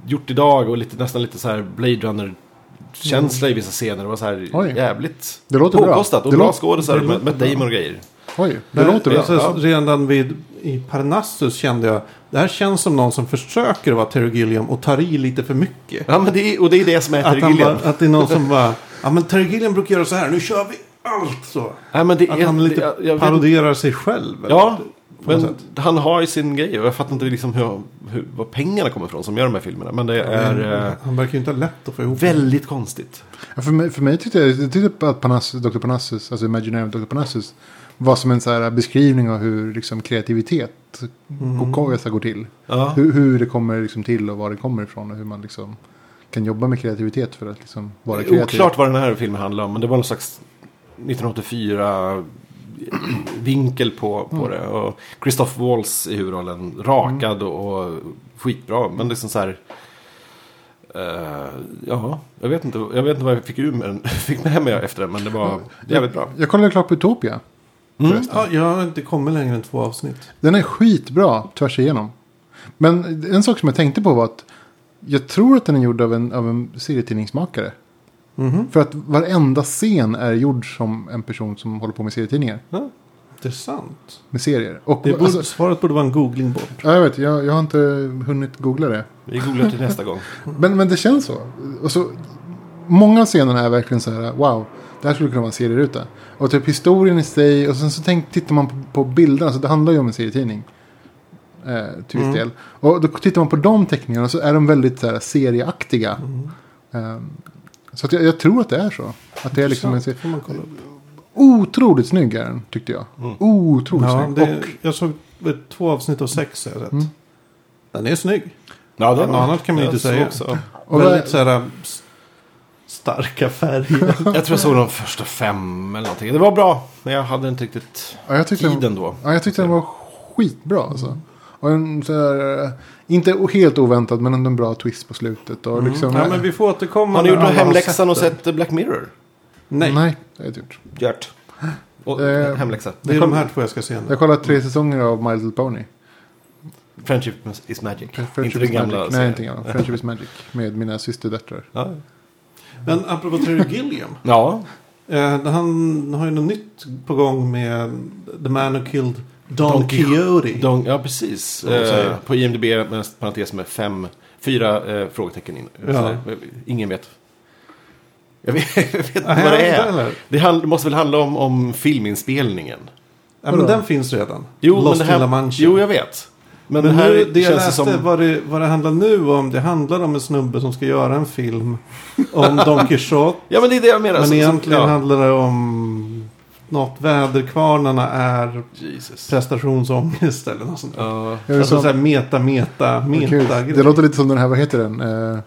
gjort idag och lite, nästan lite så här Blade Runner-känsla i vissa scener. Det var så här Oj. jävligt Det låter bra. påkostat. Och Det bra skådisar med, med. Damon och grejer. Oj, det Där- låter bra. alltså. Redan vid, i Parnassus kände jag. Det här känns som någon som försöker vara Terry Gilliam och tar i lite för mycket. Ja, men det är, och det är det som är Att, Terry Gilliam. bara, att det är någon som bara. Ja men Terry Gilliam brukar göra så här. Nu kör vi allt så. Nej, men det Att är, han lite jag, jag vet, paroderar sig själv. Ja, men sätt. han har ju sin grej och jag fattar inte liksom hur, hur, var pengarna kommer ifrån som gör de här filmerna. Men det är eh, Han verkar ju inte ha lätt att få ihop. väldigt konstigt. Ja, för, mig, för mig tyckte jag, jag tyckte att Parnassus, Dr. Parnassus, alltså Imaginary Dr. Parnassus, var som en så här beskrivning av hur liksom, kreativitet Mm. och går till. Ja. Hur, hur det kommer liksom, till och var det kommer ifrån och hur man liksom, kan jobba med kreativitet för att liksom, vara Det är kreativ. Oklart vad den här filmen handlar om, men det var någon slags 1984 vinkel på, på det. Och Christoph Waltz i huvudrollen, rakad och, och skitbra. Men liksom så här... eh, ja, jag vet, inte, jag vet inte vad jag fick, ur med, fick med mig efter den, men det var jävligt bra. Jag kollade klart på Utopia. Mm. Ja, jag har inte kommit längre än två avsnitt. Den är skitbra tvärs igenom. Men en sak som jag tänkte på var att jag tror att den är gjord av en, av en serietidningsmakare. Mhm. För att varenda scen är gjord som en person som håller på med serietidningar. Intressant. Med serier. Och, Det borde, alltså, svaret borde vara en googlingbot. ja, jag vet, jag, jag har inte hunnit googla det. Vi googlar till nästa gång. Men, men det känns så. Och så. Många av scenerna är verkligen så här, wow, det här skulle kunna vara en serieruta. Och typ historien i sig, och sen så tänk, tittar man på, på bilderna, så det handlar ju om en serietidning. Eh, till viss Mm. del. Och då tittar man på de teckningarna så är de väldigt så här, serieaktiga. Eh, så att jag, jag tror att det är så. Att det är liksom en serie. Otroligt snygg är den, tyckte jag. Mm. Otroligt Ja, snygg. det, Och, jag såg två avsnitt av sex. Jag sett. Mm. Den är snygg. Ja, Något annat kan man jag inte säga. Också. och Väldigt så här starka färger. Jag tror jag såg de första fem eller någonting. Det var bra, men jag hade inte riktigt ja, jag tyckte den- tiden då. Ja, jag tyckte den var skitbra alltså. Och en så här, eh, inte helt oväntad men ändå en bra twist på slutet. Och liksom, ja, men vi får återkomma. Har ni gjort hemläxan och sett Black Mirror? Nej, Nej, det har jag inte gjort. Gjort. Och Eh, hemläxa. kom- det är de här två jag ska se nu. Jag har kollat tre säsonger av My Little Pony. Friendship is magic. Friendship inte is den gamla Magic. Nej, inte gamla. Friendship is Magic. Med mina systerdöttrar. Ja. Men apropå Terry Gilliam. ja. Eh, han har ju något nytt på gång med The Man Who Killed Don, Don Quixote. De, ja, precis. Eh, på IMDB med en parentes med fem, fyra eh, frågetecken in. Ja. Där, ingen vet. Jag vet, jag vet inte vad det är. Det, det måste väl handla om, om filminspelningen? Ja, men den finns redan. Jo, Lost men det här, in La Mancha. Jo, jag vet. Men, Men här nu, det jag känns läste som... vad, det, vad det handlar nu om. Det handlar om en snubbe som ska göra en film om Don Quixote. Ja, men det är det jag menar. men Som- som- egentligen ja. handlar det om något väderkvarnarna är Jesus. prestationsångest eller något sånt. Ja. Är Alltså som, såhär meta, meta, meta det låter lite som den här, vad heter den? Eh,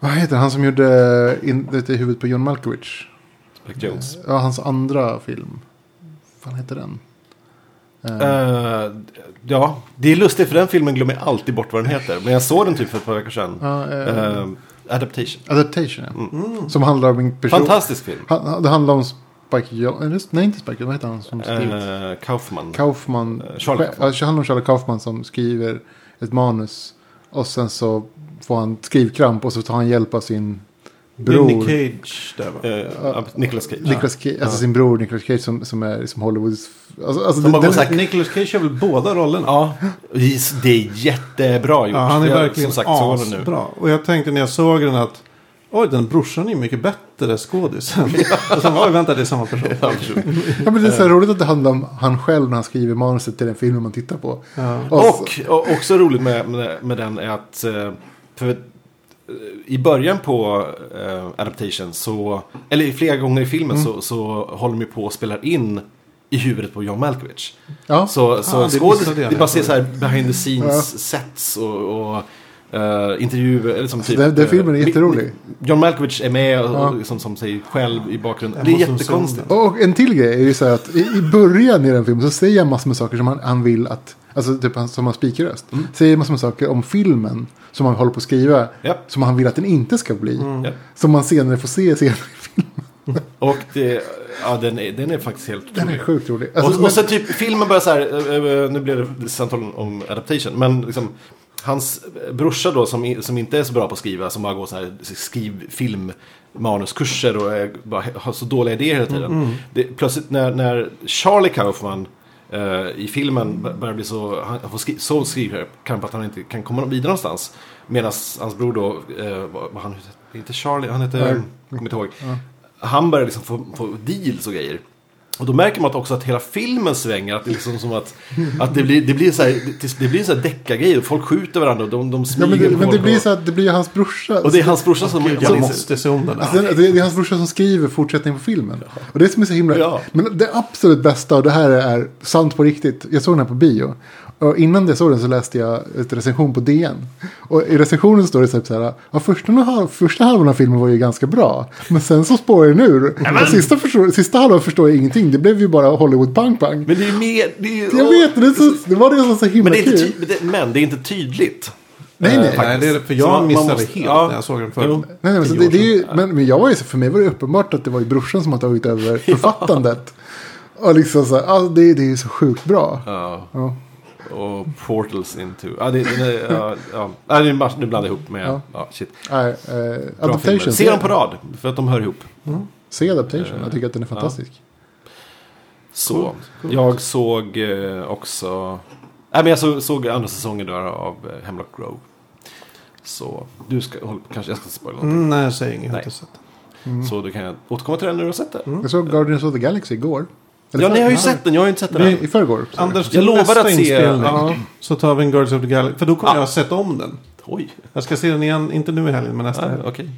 vad heter han som gjorde in, det i huvudet på John Malkovich? Spike Jones. Ja, hans andra film. Vad fan heter den? Eh, ja, det är lustigt för den filmen glömmer jag alltid bort vad den heter. Men jag såg den typ för ett par veckor sedan. eh, Eh, Adaptation. Adaptation, ja. Mm. Som handlar om en person. Fantastisk film. Han, det handlar om Spike Jones. Nej, inte Spike Jones. Vad heter han som skrivit? Eh, Kaufman. Kaufman. Charlie Kaufman. Det handlar om Charlie Kaufman som skriver ett manus. Och sen så får han skrivkramp och så tar han hjälp av sin Det är bror. Nick Cage där va? Eh, Nicolas Cage. Nicolas Cage, alltså sin bror Nicolas Cage som, som är liksom Hollywoods... Alltså, alltså De har den- här- Nicolas Cage har väl båda rollerna? Ja, det är jättebra gjort. Ja, han är Jag, verkligen som sagt, asbra. Och jag tänkte när jag såg den att Oj, den brorsan är ju mycket bättre skådis. och sen var oj, vänta, det är samma person. Ja. Ja, men det är så här roligt att det handlar om han själv när han skriver manuset till den filmen man tittar på. Ja. Och, Och, och också roligt med, med, med den är att eh, för, eh, i början på eh, Adaptation så, eller flera gånger i filmen Mm. så, så håller de ju på och spelar in i huvudet på John Malkovich. ja, Så, så det skådis, missade jag det när bara ser så här behind the scenes Ja. sets och, och eh, intervjuer. Eller som typ, den, den eh, filmen är jätterolig. John Malkovich är med och, Ja. och liksom, som sig själv i bakgrunden. Det är jättekonstigt. Och en till grej är ju så här att i, i början i den filmen så säger han massor med saker som han, han vill att, alltså typ som har spikröst. Säger massor med saker om filmen som han håller på att skriva. Ja. Som han vill att den inte ska bli. Ja. Som man senare får se senare i filmen. Och det, ja, den, är, den är faktiskt helt Den är sjukt rolig. Alltså, och, och så typ filmen börjar så här, eh, eh, nu blev det samtal om adaptation, men liksom hans brorsa då som, som inte är så bra på att skriva, som bara går så här skriv film manuskurser och är, bara har så dåliga idéer hela tiden. Det, plötsligt när, när Charlie Kaufman eh, i filmen börjar bli så, han får skri, så skriver kan att han inte kan komma vidare någonstans. Medan hans bror då, eh, vad, han inte Charlie, han heter, kommer inte ihåg. Han börjar liksom få, få deals och grejer. Och då märker man också att hela filmen svänger. Att det, liksom som att, att det, blir, det blir så här, det, det blir så här deckargrejer. Folk skjuter varandra och de, de Ja, smyger men det, men det blir så att det blir hans brorsa. Och det är hans brorsa som... Gud, som- jag måste se om den. Alltså, det, det är hans brorsa som skriver fortsättningen på filmen. Och det som är så himla... Ja. Men det absolut bästa, och det här är sant på riktigt. Jag såg den här på bio. Och innan jag såg den så läste jag ett recension på DN. Och i recensionen står det typ så här. Ja, första, halv, första halvan av filmen var ju ganska bra. Men sen så spårar den ur. Och sista, förstår, sista halvan förstår jag ingenting. Det blev ju bara Hollywood pang pang. Men det är mer... Det är, Jag vet, det, är så, det var det som var så himla Men det, är inte kul. men det, men det är inte tydligt. Nej, Eh, nej. faktiskt. Nej, det är det, för jag man- man missade måste- helt ja. när jag såg den förr. Jo. Nej, nej, men, det, det är ju, men, men jag var ju, för mig var det uppenbart att det var ju brorsan som har tagit över författandet. Och liksom så här, ja, det, det är ju så sjukt bra. Ja. Ja. Och Portals into... Ja, det, det, det, ja, ja. Ja, det är nu blandar jag ihop med... Ja. Ja. shit. Nej, eh, Bra adaptation. Se dem på rad, för att de hör ihop. Se adaptation, jag tycker att den är Ja. fantastisk. Så. Coolt, coolt. Jag såg eh, också... Nej, men jag såg, såg andra säsongen där av eh, Hemlock Grove. Så du ska... håll- Kanske jag ska spoila någonting. Mm, nej, säg inget. Jag har inte sett den. Mm. Så du kan återkomma till den när du har sett den. Jag såg Guardians of the Galaxy igår. Eller Ja, för- ni har ju sett den. Jag har ju inte sett den I, än. I förrgår. Anders, Jag lovar att se- ja. Så tar vi en Guardians of the Galaxy. För då kommer Ja. jag ha sett om den. Oj. Jag ska se den igen, inte nu i helgen, men nästa Ja, helg. Okej.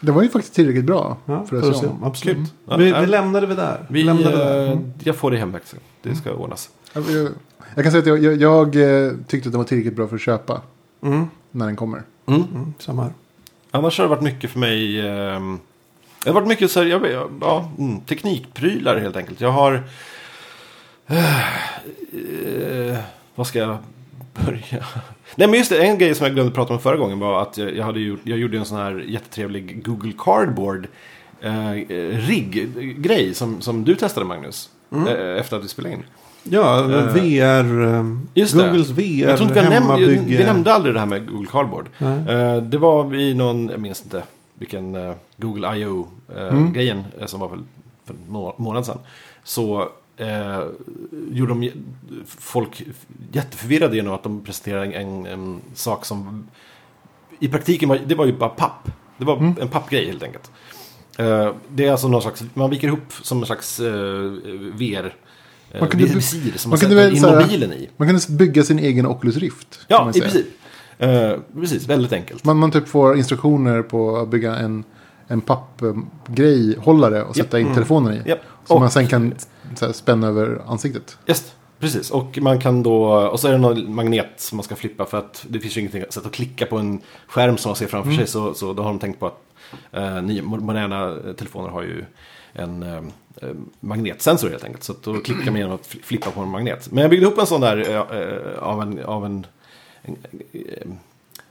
Den var ju faktiskt tillräckligt bra. Ja, för att får se se om. Absolut. Mm. Ja, vi, vi lämnar det där. Vi, lämnar det där. eh, Mm. jag får det hemläxa. Det ska ordnas. Jag, kan säga att jag, jag, jag eh, tyckte att den var tillräckligt bra för att köpa Mm. när den kommer. Mm. Mm, samma här. Annars har det varit mycket för mig... ehm, det har varit mycket så här, jag, vet- ja, mm, teknikprylar helt enkelt. Jag har... eh, vad ska jag börja? Nej men just det, en grej som jag glömde prata om förra gången var att jag, jag, hade gjort, jag gjorde en sån här jättetrevlig Google Cardboard eh, rigg-grej som, som du testade Magnus. Mm. eh, Efter att vi spelade in. Ja, Eh, VR. um, just det. Googles VR Jag tror inte vi, hemmabygge. vi nämnde aldrig det här med Google Cardboard. Nej. Eh, det var i någon, jag minns inte vilken eh, Google I.O.-grejen Mm. som var för några månader sedan. Så eh, gjorde de folk jätteförvirrade genom att de presenterade en, en, sak som i praktiken var, det var ju bara papp. Det var Mm. en pappgrej helt enkelt. Eh, det är alltså någon slags, man viker ihop som en slags eh, VR. eh, Man kunde- visir som man man, kunde in mobilen i. Man kan bygga sin egen Oculus Rift. Ja, i princip. Eh, precis, väldigt enkelt. Man, man typ får instruktioner på att bygga en, en pappgrej, hållare och sätta in Mm. telefonen i. Japp. Som man sen kan så här, spänna över ansiktet. Just, precis. Och man kan då, och så är det någon magnet som man ska flippa för att det finns ju ingenting sätt att klicka på en skärm som man ser framför sig. Så, så då har de tänkt på att eh, nya, moderna eh, telefoner har ju en eh, magnetsensor helt enkelt. Så att då klickar man genom att fli- flippa på en magnet. Men jag byggde ihop en sån där eh, eh, av en, av en,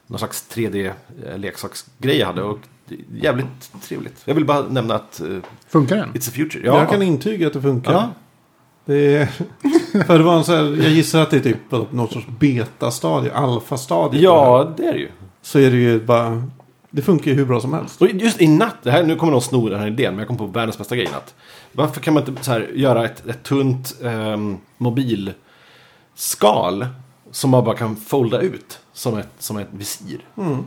någon slags 3D-leksaksgrej jag hade. Och jävligt trevligt. Jag vill bara nämna att eh, Funkar den? it's a future. Jag kan intyga att det funkar. Ja. Det är, för det var en så här, jag gissar att det är typ något sorts betastadie, alfastadie. det. Ja, det är det ju. Så är det ju bara, det funkar ju hur bra som helst. Och just i natt, det här, nu kommer någon sno den här idén, men jag kom på världens bästa grej i natt. Varför kan man inte så här, göra ett, ett tunt ehm, mobilskal som man bara kan folda ut som ett, som ett visir? Mm.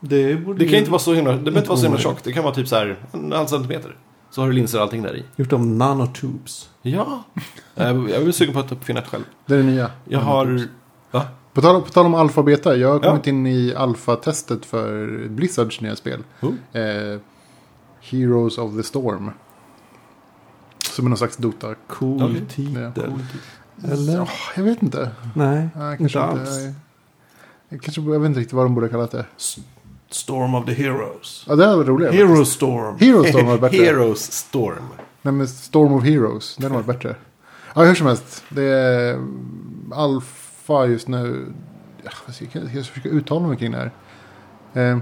Det, borde Det kan ju- inte vara så himla, det behöver inte vara så himla tjockt. Det kan vara typ så här en halv centimeter. Så har du linser och allting där i. Gjort av nanotubes. Ja, jag jag är sugen på att uppfinna ett själv. Det är det nya. Jag har... Va? På tal, på tal om alfa och beta. Jag har Ja. kommit in i alfa-testet för Blizzards nya spel. Oh. Eh, Heroes of the Storm. Som är någon slags Dota. Cool Okej. titel. Ja. Eller? Ja, jag vet inte. Nej, Ja, inte kanske alls. inte. Jag, kanske, jag vet inte riktigt vad de borde kallat det. Storm of the Heroes. Ja, det hade varit roligare. Hero Storm. Hero Storm var bättre. Heroes Storm. Nej, men Storm of Heroes. Den var bättre. Ja, hur som helst. Det är alfa just nu. Jag jag ska försöka uttala mig kring det här. Eh,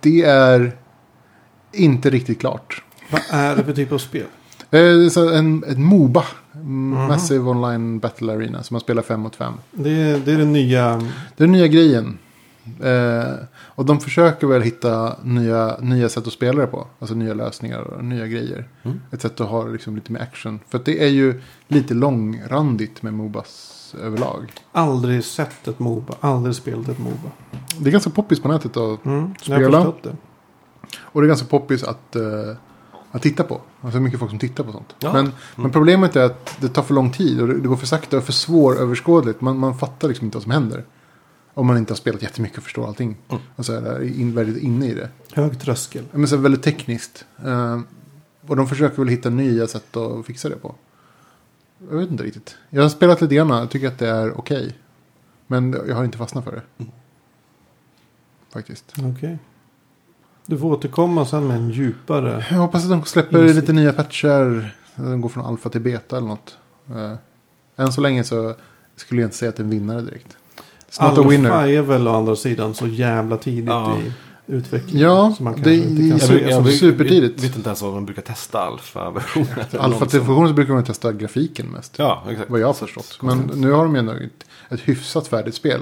det är inte riktigt klart. Vad är det för typ av spel? Eh, en, en MOBA. Massive Online Battle Arena. Som man spelar fem mot fem. Det är, det är den nya... Det är den nya grejen. Eh, och de försöker väl hitta nya, nya sätt att spela det på. Alltså nya lösningar och nya grejer. Mm. Ett sätt att ha liksom lite mer action. För det är ju lite långrandigt med Mobas överlag. Aldrig sett ett Moba. Aldrig spelat ett Moba. Det är ganska poppis på nätet att Mm, Spela. Och det är ganska poppis att, eh, att titta på. Alltså mycket folk som tittar på sånt. Ja. Men, men problemet är att det tar för lång tid och det, det går för sakta och för svåröverskådligt. Man, man fattar liksom inte vad som händer. Om man inte har spelat jättemycket och förstår allting. Mm. Och så är det in, väldigt inne i det. Hög tröskel. Men så är väldigt tekniskt. Eh, och de försöker väl hitta nya sätt att fixa det på. Jag vet inte riktigt. Jag har spelat lite grann. Jag tycker att det är okej. Men jag har inte fastnat för det. Mm. Faktiskt. Okej. Du får återkomma sen med en djupare. Jag hoppas att de släpper Insikt. lite nya patchar. De går från alfa till beta eller något. Eh, än så länge så skulle jag inte säga att det är en vinnare direkt. Alfa är väl å andra sidan så jävla tidigt Ja. i utvecklingen. Ja, så man det är inte kan så- säga jag så. vet- supertidigt. Jag vet inte ens vad man brukar testa alfa-versionen. Alfa till funktionen så brukar man testa grafiken mest. Ja, exakt. Vad jag har förstått. Men nu har de ju ändå ett, ett hyfsat färdigt spel.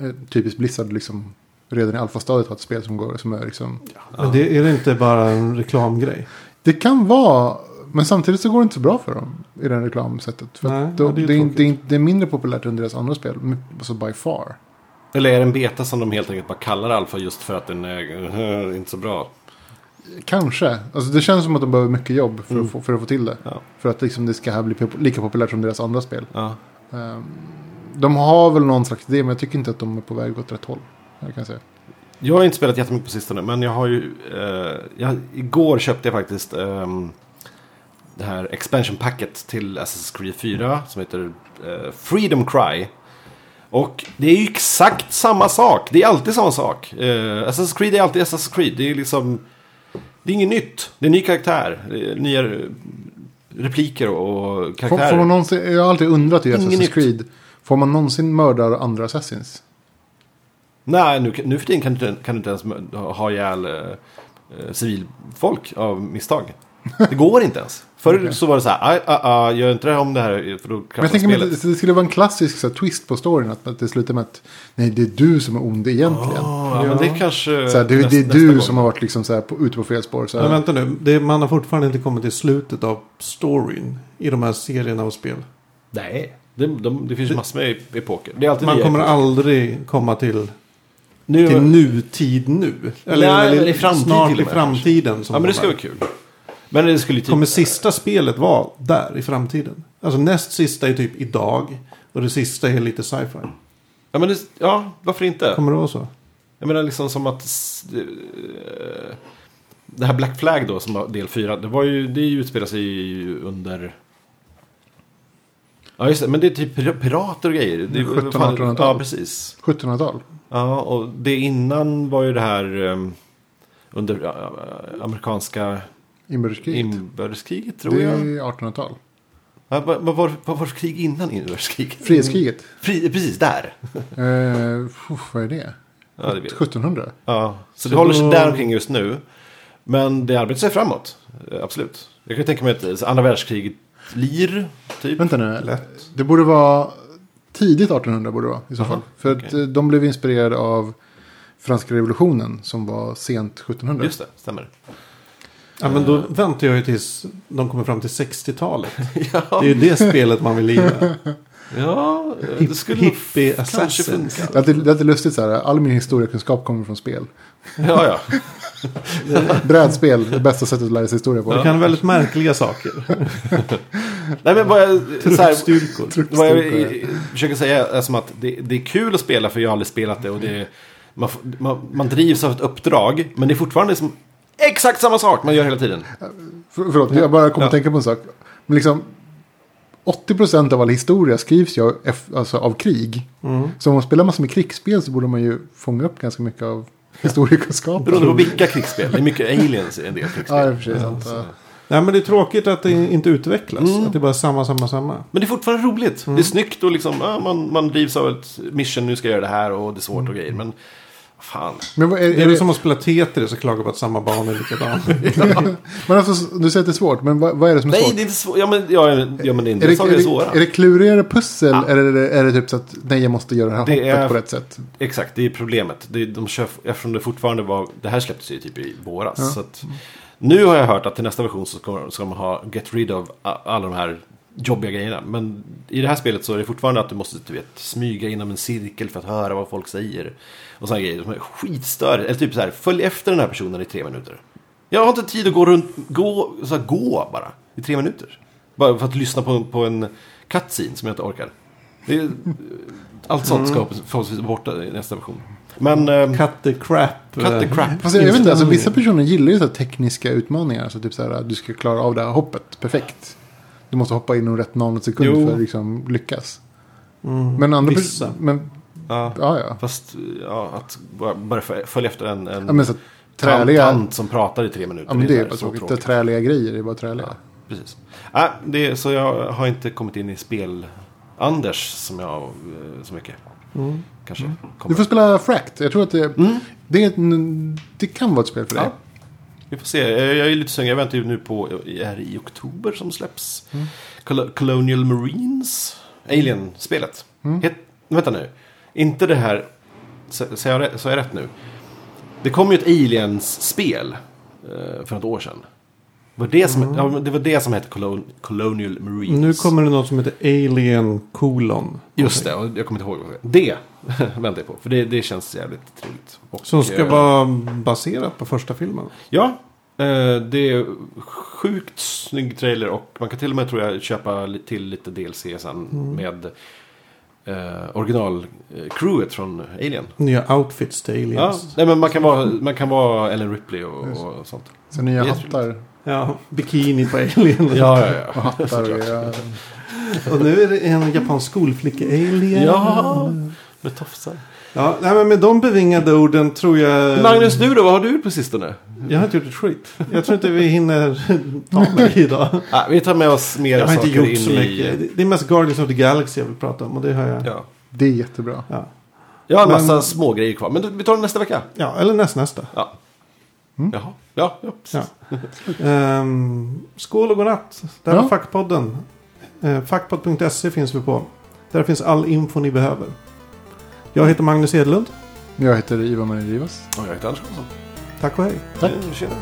Eh, typiskt Blizzard liksom. Redan i alfastadiet har ett spel som, går, som är liksom. Men det är det inte bara en reklamgrej? Det kan vara. Men samtidigt så går det inte så bra för dem. I det reklamsättet. För Nej, då, ja, det är det, är, det, är, det är mindre populärt än deras andra spel. Alltså by far. Eller är det en beta som de helt enkelt bara kallar alfa just för att den är eh, inte så bra? Kanske. Alltså det känns som att de behöver mycket jobb för, Mm. att, få, för att få till det. Ja. För att liksom det ska här bli lika populärt som deras andra spel. Ja. Ehm, de har väl någon slags idé men jag tycker inte att de är på väg åt rätt håll. Det kan jag säga. Jag har inte spelat jättemycket på sistone, men jag har ju... Eh, jag, igår köpte jag faktiskt ehm, det här expansion packet till Assassin's Creed 4 som heter eh, Freedom Cry. Och det är ju exakt samma sak. Det är alltid samma sak. Eh, Assassin's Creed är alltid Assassin's Creed. Det är liksom... Det är inget nytt. Det är ny karaktär. Nya eh, repliker och Får, karaktärer. får man någonsin, jag har alltid undrat i Assassin's. Creed. Får man någonsin mörda andra Assassins? Nej, nu, nu för tiden kan du, inte- kan du inte ens ha ihjäl eh, eh, civilfolk av misstag. Det går inte ens. Förr Okej. så var det så här, aj, aj, aj, gör inte det här om det här för då Men jag tänker mig spelet. att det, det skulle vara en klassisk så här, twist på storyn. Att, att det slutar med att nej, det är du som är ond egentligen. Ah, ja, men det kanske... Så här, det, näst- det är du gång. som har varit liksom, så här, på, ute på fel spår. Så här. Men vänta nu. Det, man har fortfarande inte kommit till slutet av storyn i de här serierna av spel. Nej, det, de, det finns ju massor med epoker. Det är alltid Man kommer epoker. aldrig komma till, Nu, till nutid nu. Eller, Nej, eller i framtid snart i framtiden. Som ja, men det de ska vara kul. Men det skulle typ... Kommer sista spelet vara där i framtiden? Alltså näst sista är typ idag. Och det sista är lite sci-fi. Ja, men det, ja, varför inte? Kommer det vara så? Jag menar liksom som att... eh, Det här Black Flag då, som var del 4. Det, var ju, det utspelar sig ju under... Ja, just det. Men det är typ pir- pirater och grejer. Det är, 1700-1800-tal. Ja, precis. 1700-tal. Ja, och det innan var ju det här... um, under ja, amerikanska Inbördeskriget. inbördeskriget, tror Det jag. är 1800-tal. Ja, vad, vad, var, vad var det för krig innan inbördeskriget? Frihetskriget. Fri, precis, där. Uff, vad är det? Ja, det vet jag. 1700? Ja, så det Så håller sig då- där omkring just nu. Men det arbetar sig framåt. Eh, Absolut. Jag kan tänka mig att eh, andra världskriget lir, typ. Vänta nu. Lätt. Det borde vara tidigt 1800 borde det vara i så Jaha, fall. För att okej. eh, de blev inspirerade av franska revolutionen som var sent 1700. Just det, stämmer. Ja, men då väntar jag ju tills de kommer fram till 60-talet. ja, Det är ju det spelet man vill lira. ja eh, det skulle nog Hippie kanske assassins. funka. Det är alltid- det är alltid lustigt så här. All min historiekunskap kommer från spel. Ja, ja. Brädspel, det bästa sättet att lära sig historia på. Det kan väldigt märkliga saker. Nej, men vad jag, så här, Truppstyrkor. vad jag eh, försöker säga är som att det, det är kul att spela för jag har aldrig spelat det. Och det man, man, man drivs av ett uppdrag, men det är fortfarande som exakt samma sak man gör hela tiden. För, förlåt, jag bara kom Ja. att tänka på en sak. Men liksom, 80% av all historia skrivs ju alltså, av krig. Mm. Så om man spelar massor med krigsspel så borde man ju fånga upp ganska mycket av historiekunskapen. Beroende på vilka krigsspel. Det är mycket aliens i en del krigsspel. Ja, sant. så. Ja. Nej, men det är tråkigt att det inte utvecklas. Mm. Att det bara är samma, samma, samma. Men det är fortfarande roligt. Det är snyggt och liksom, ja, man, man drivs av ett mission, nu ska jag göra det här och det är svårt och grejer. Men Fan. Men vad är, Det är är det, som att spela Tetris och klaga på att samma bana är likadan. men alltså, du säger att det är svårt, men vad, vad är det som är Nej, svårt? det är inte svårt. Ja, men, ja, ja, men det är inte Är det, saker är, är det, svåra. är det klurigare pussel Ja. eller är det, är det typ så att nej jag måste göra det här Det är- på rätt sätt? Exakt, det är problemet. Det, är- de kör, eftersom det fortfarande var... Det här släpptes ju typ i våras. Ja. Så att, nu har jag hört att till nästa version så ska, ska man ha Get Rid of alla de här jobbiga grejerna. Men i det här spelet så är det fortfarande att du måste du vet, smyga inom en cirkel för att höra vad folk säger. Och sådana grejer som är skitstörigt. Eller typ så här, följ efter den här personen i tre minuter. Jag har inte tid att gå runt, gå, så här, gå bara i tre minuter. Bara för att lyssna på, på en cutscene som jag inte orkar. Det är, allt sånt ska förhoppningsvis vara borta i nästa version. Men... ehm, Cut the crap. Cut the eh, crap. Fast jag vet inte, alltså, vissa personer gillar ju så här tekniska utmaningar. Alltså typ så här att du ska klara av det här hoppet perfekt. Du måste hoppa inom rätt nanosekund Jo. för att liksom lyckas. Mm. Men andra Vissa. Men, ja, ja ja. fast ja, att bara, bara fö- följa efter en, en ja men så träliga. tant som pratar i tre minuter. Ja men det är så bara här tråkigt. Det är träliga grejer, det är bara träliga. Ja, precis. Ja, det, är- så jag har inte kommit in i spel... Anders som jag eh, så mycket. Mm. Kanske Du kommer. får spela Fract. Jag tror att det, Mm. det, är det kan vara ett spel för dig. Vi får se. Jag jag är lite sugen. Jag väntar ju nu på, är det i oktober som släpps? Mm. Col- Colonial Marines? Alien-spelet. Mm. Het, vänta nu. Inte det här, så, jag, så jag rätt nu? Det kom ju ett Aliens-spel eh, för något år sedan. Var det, som, ja, men det var det som hette Colon, Colonial Marines. Mm. Nu kommer det något som heter Alien colon. Just det, och jag kommer inte ihåg. vad det Det väntar jag på. För det, det känns jävligt trevligt. Och, Som ska eh, vara baserat på första filmen. Ja, eh, det är sjukt snygg trailer och man kan till och med tror jag köpa till lite DLC sen med eh, original-crewet från Alien. Nya outfits till Ja, aliens. nej, men man kan vara, man kan vara Ellen Ripley och, och sånt. Så nya hattar, Ja, bikini på alien. Ja, ja, ja. och nu är det en japansk skolflicka-alien. Ja, med tofsar. Ja, nej, men med de bevingade orden tror jag... Magnus, du då? Vad har du gjort på sistone? Jag har inte gjort ett skit. Jag tror inte vi hinner ta mig idag. Ah, vi tar med oss mer Jag har inte saker gjort in så i... mycket. Det- Det är mest Guardians of the Galaxy jag vill prata om. Och det har jag. Ja, Ja. Det är jättebra. ja. Jag har en Men- massa små grejer kvar. Men vi tar det nästa vecka. eller näst, nästa. Ja. Jaha. Ja, ja, precis. Ja. Ehm, skål och godnatt. Det här Ja. var Fackpodden. Uh, Fackpodd.se finns vi på. Där finns all info ni behöver. Jag heter Magnus Edlund. Jag heter Ivar Marie Rivas. Och jag heter Anders Karlsson. Tack och hej. Tack. Tjena.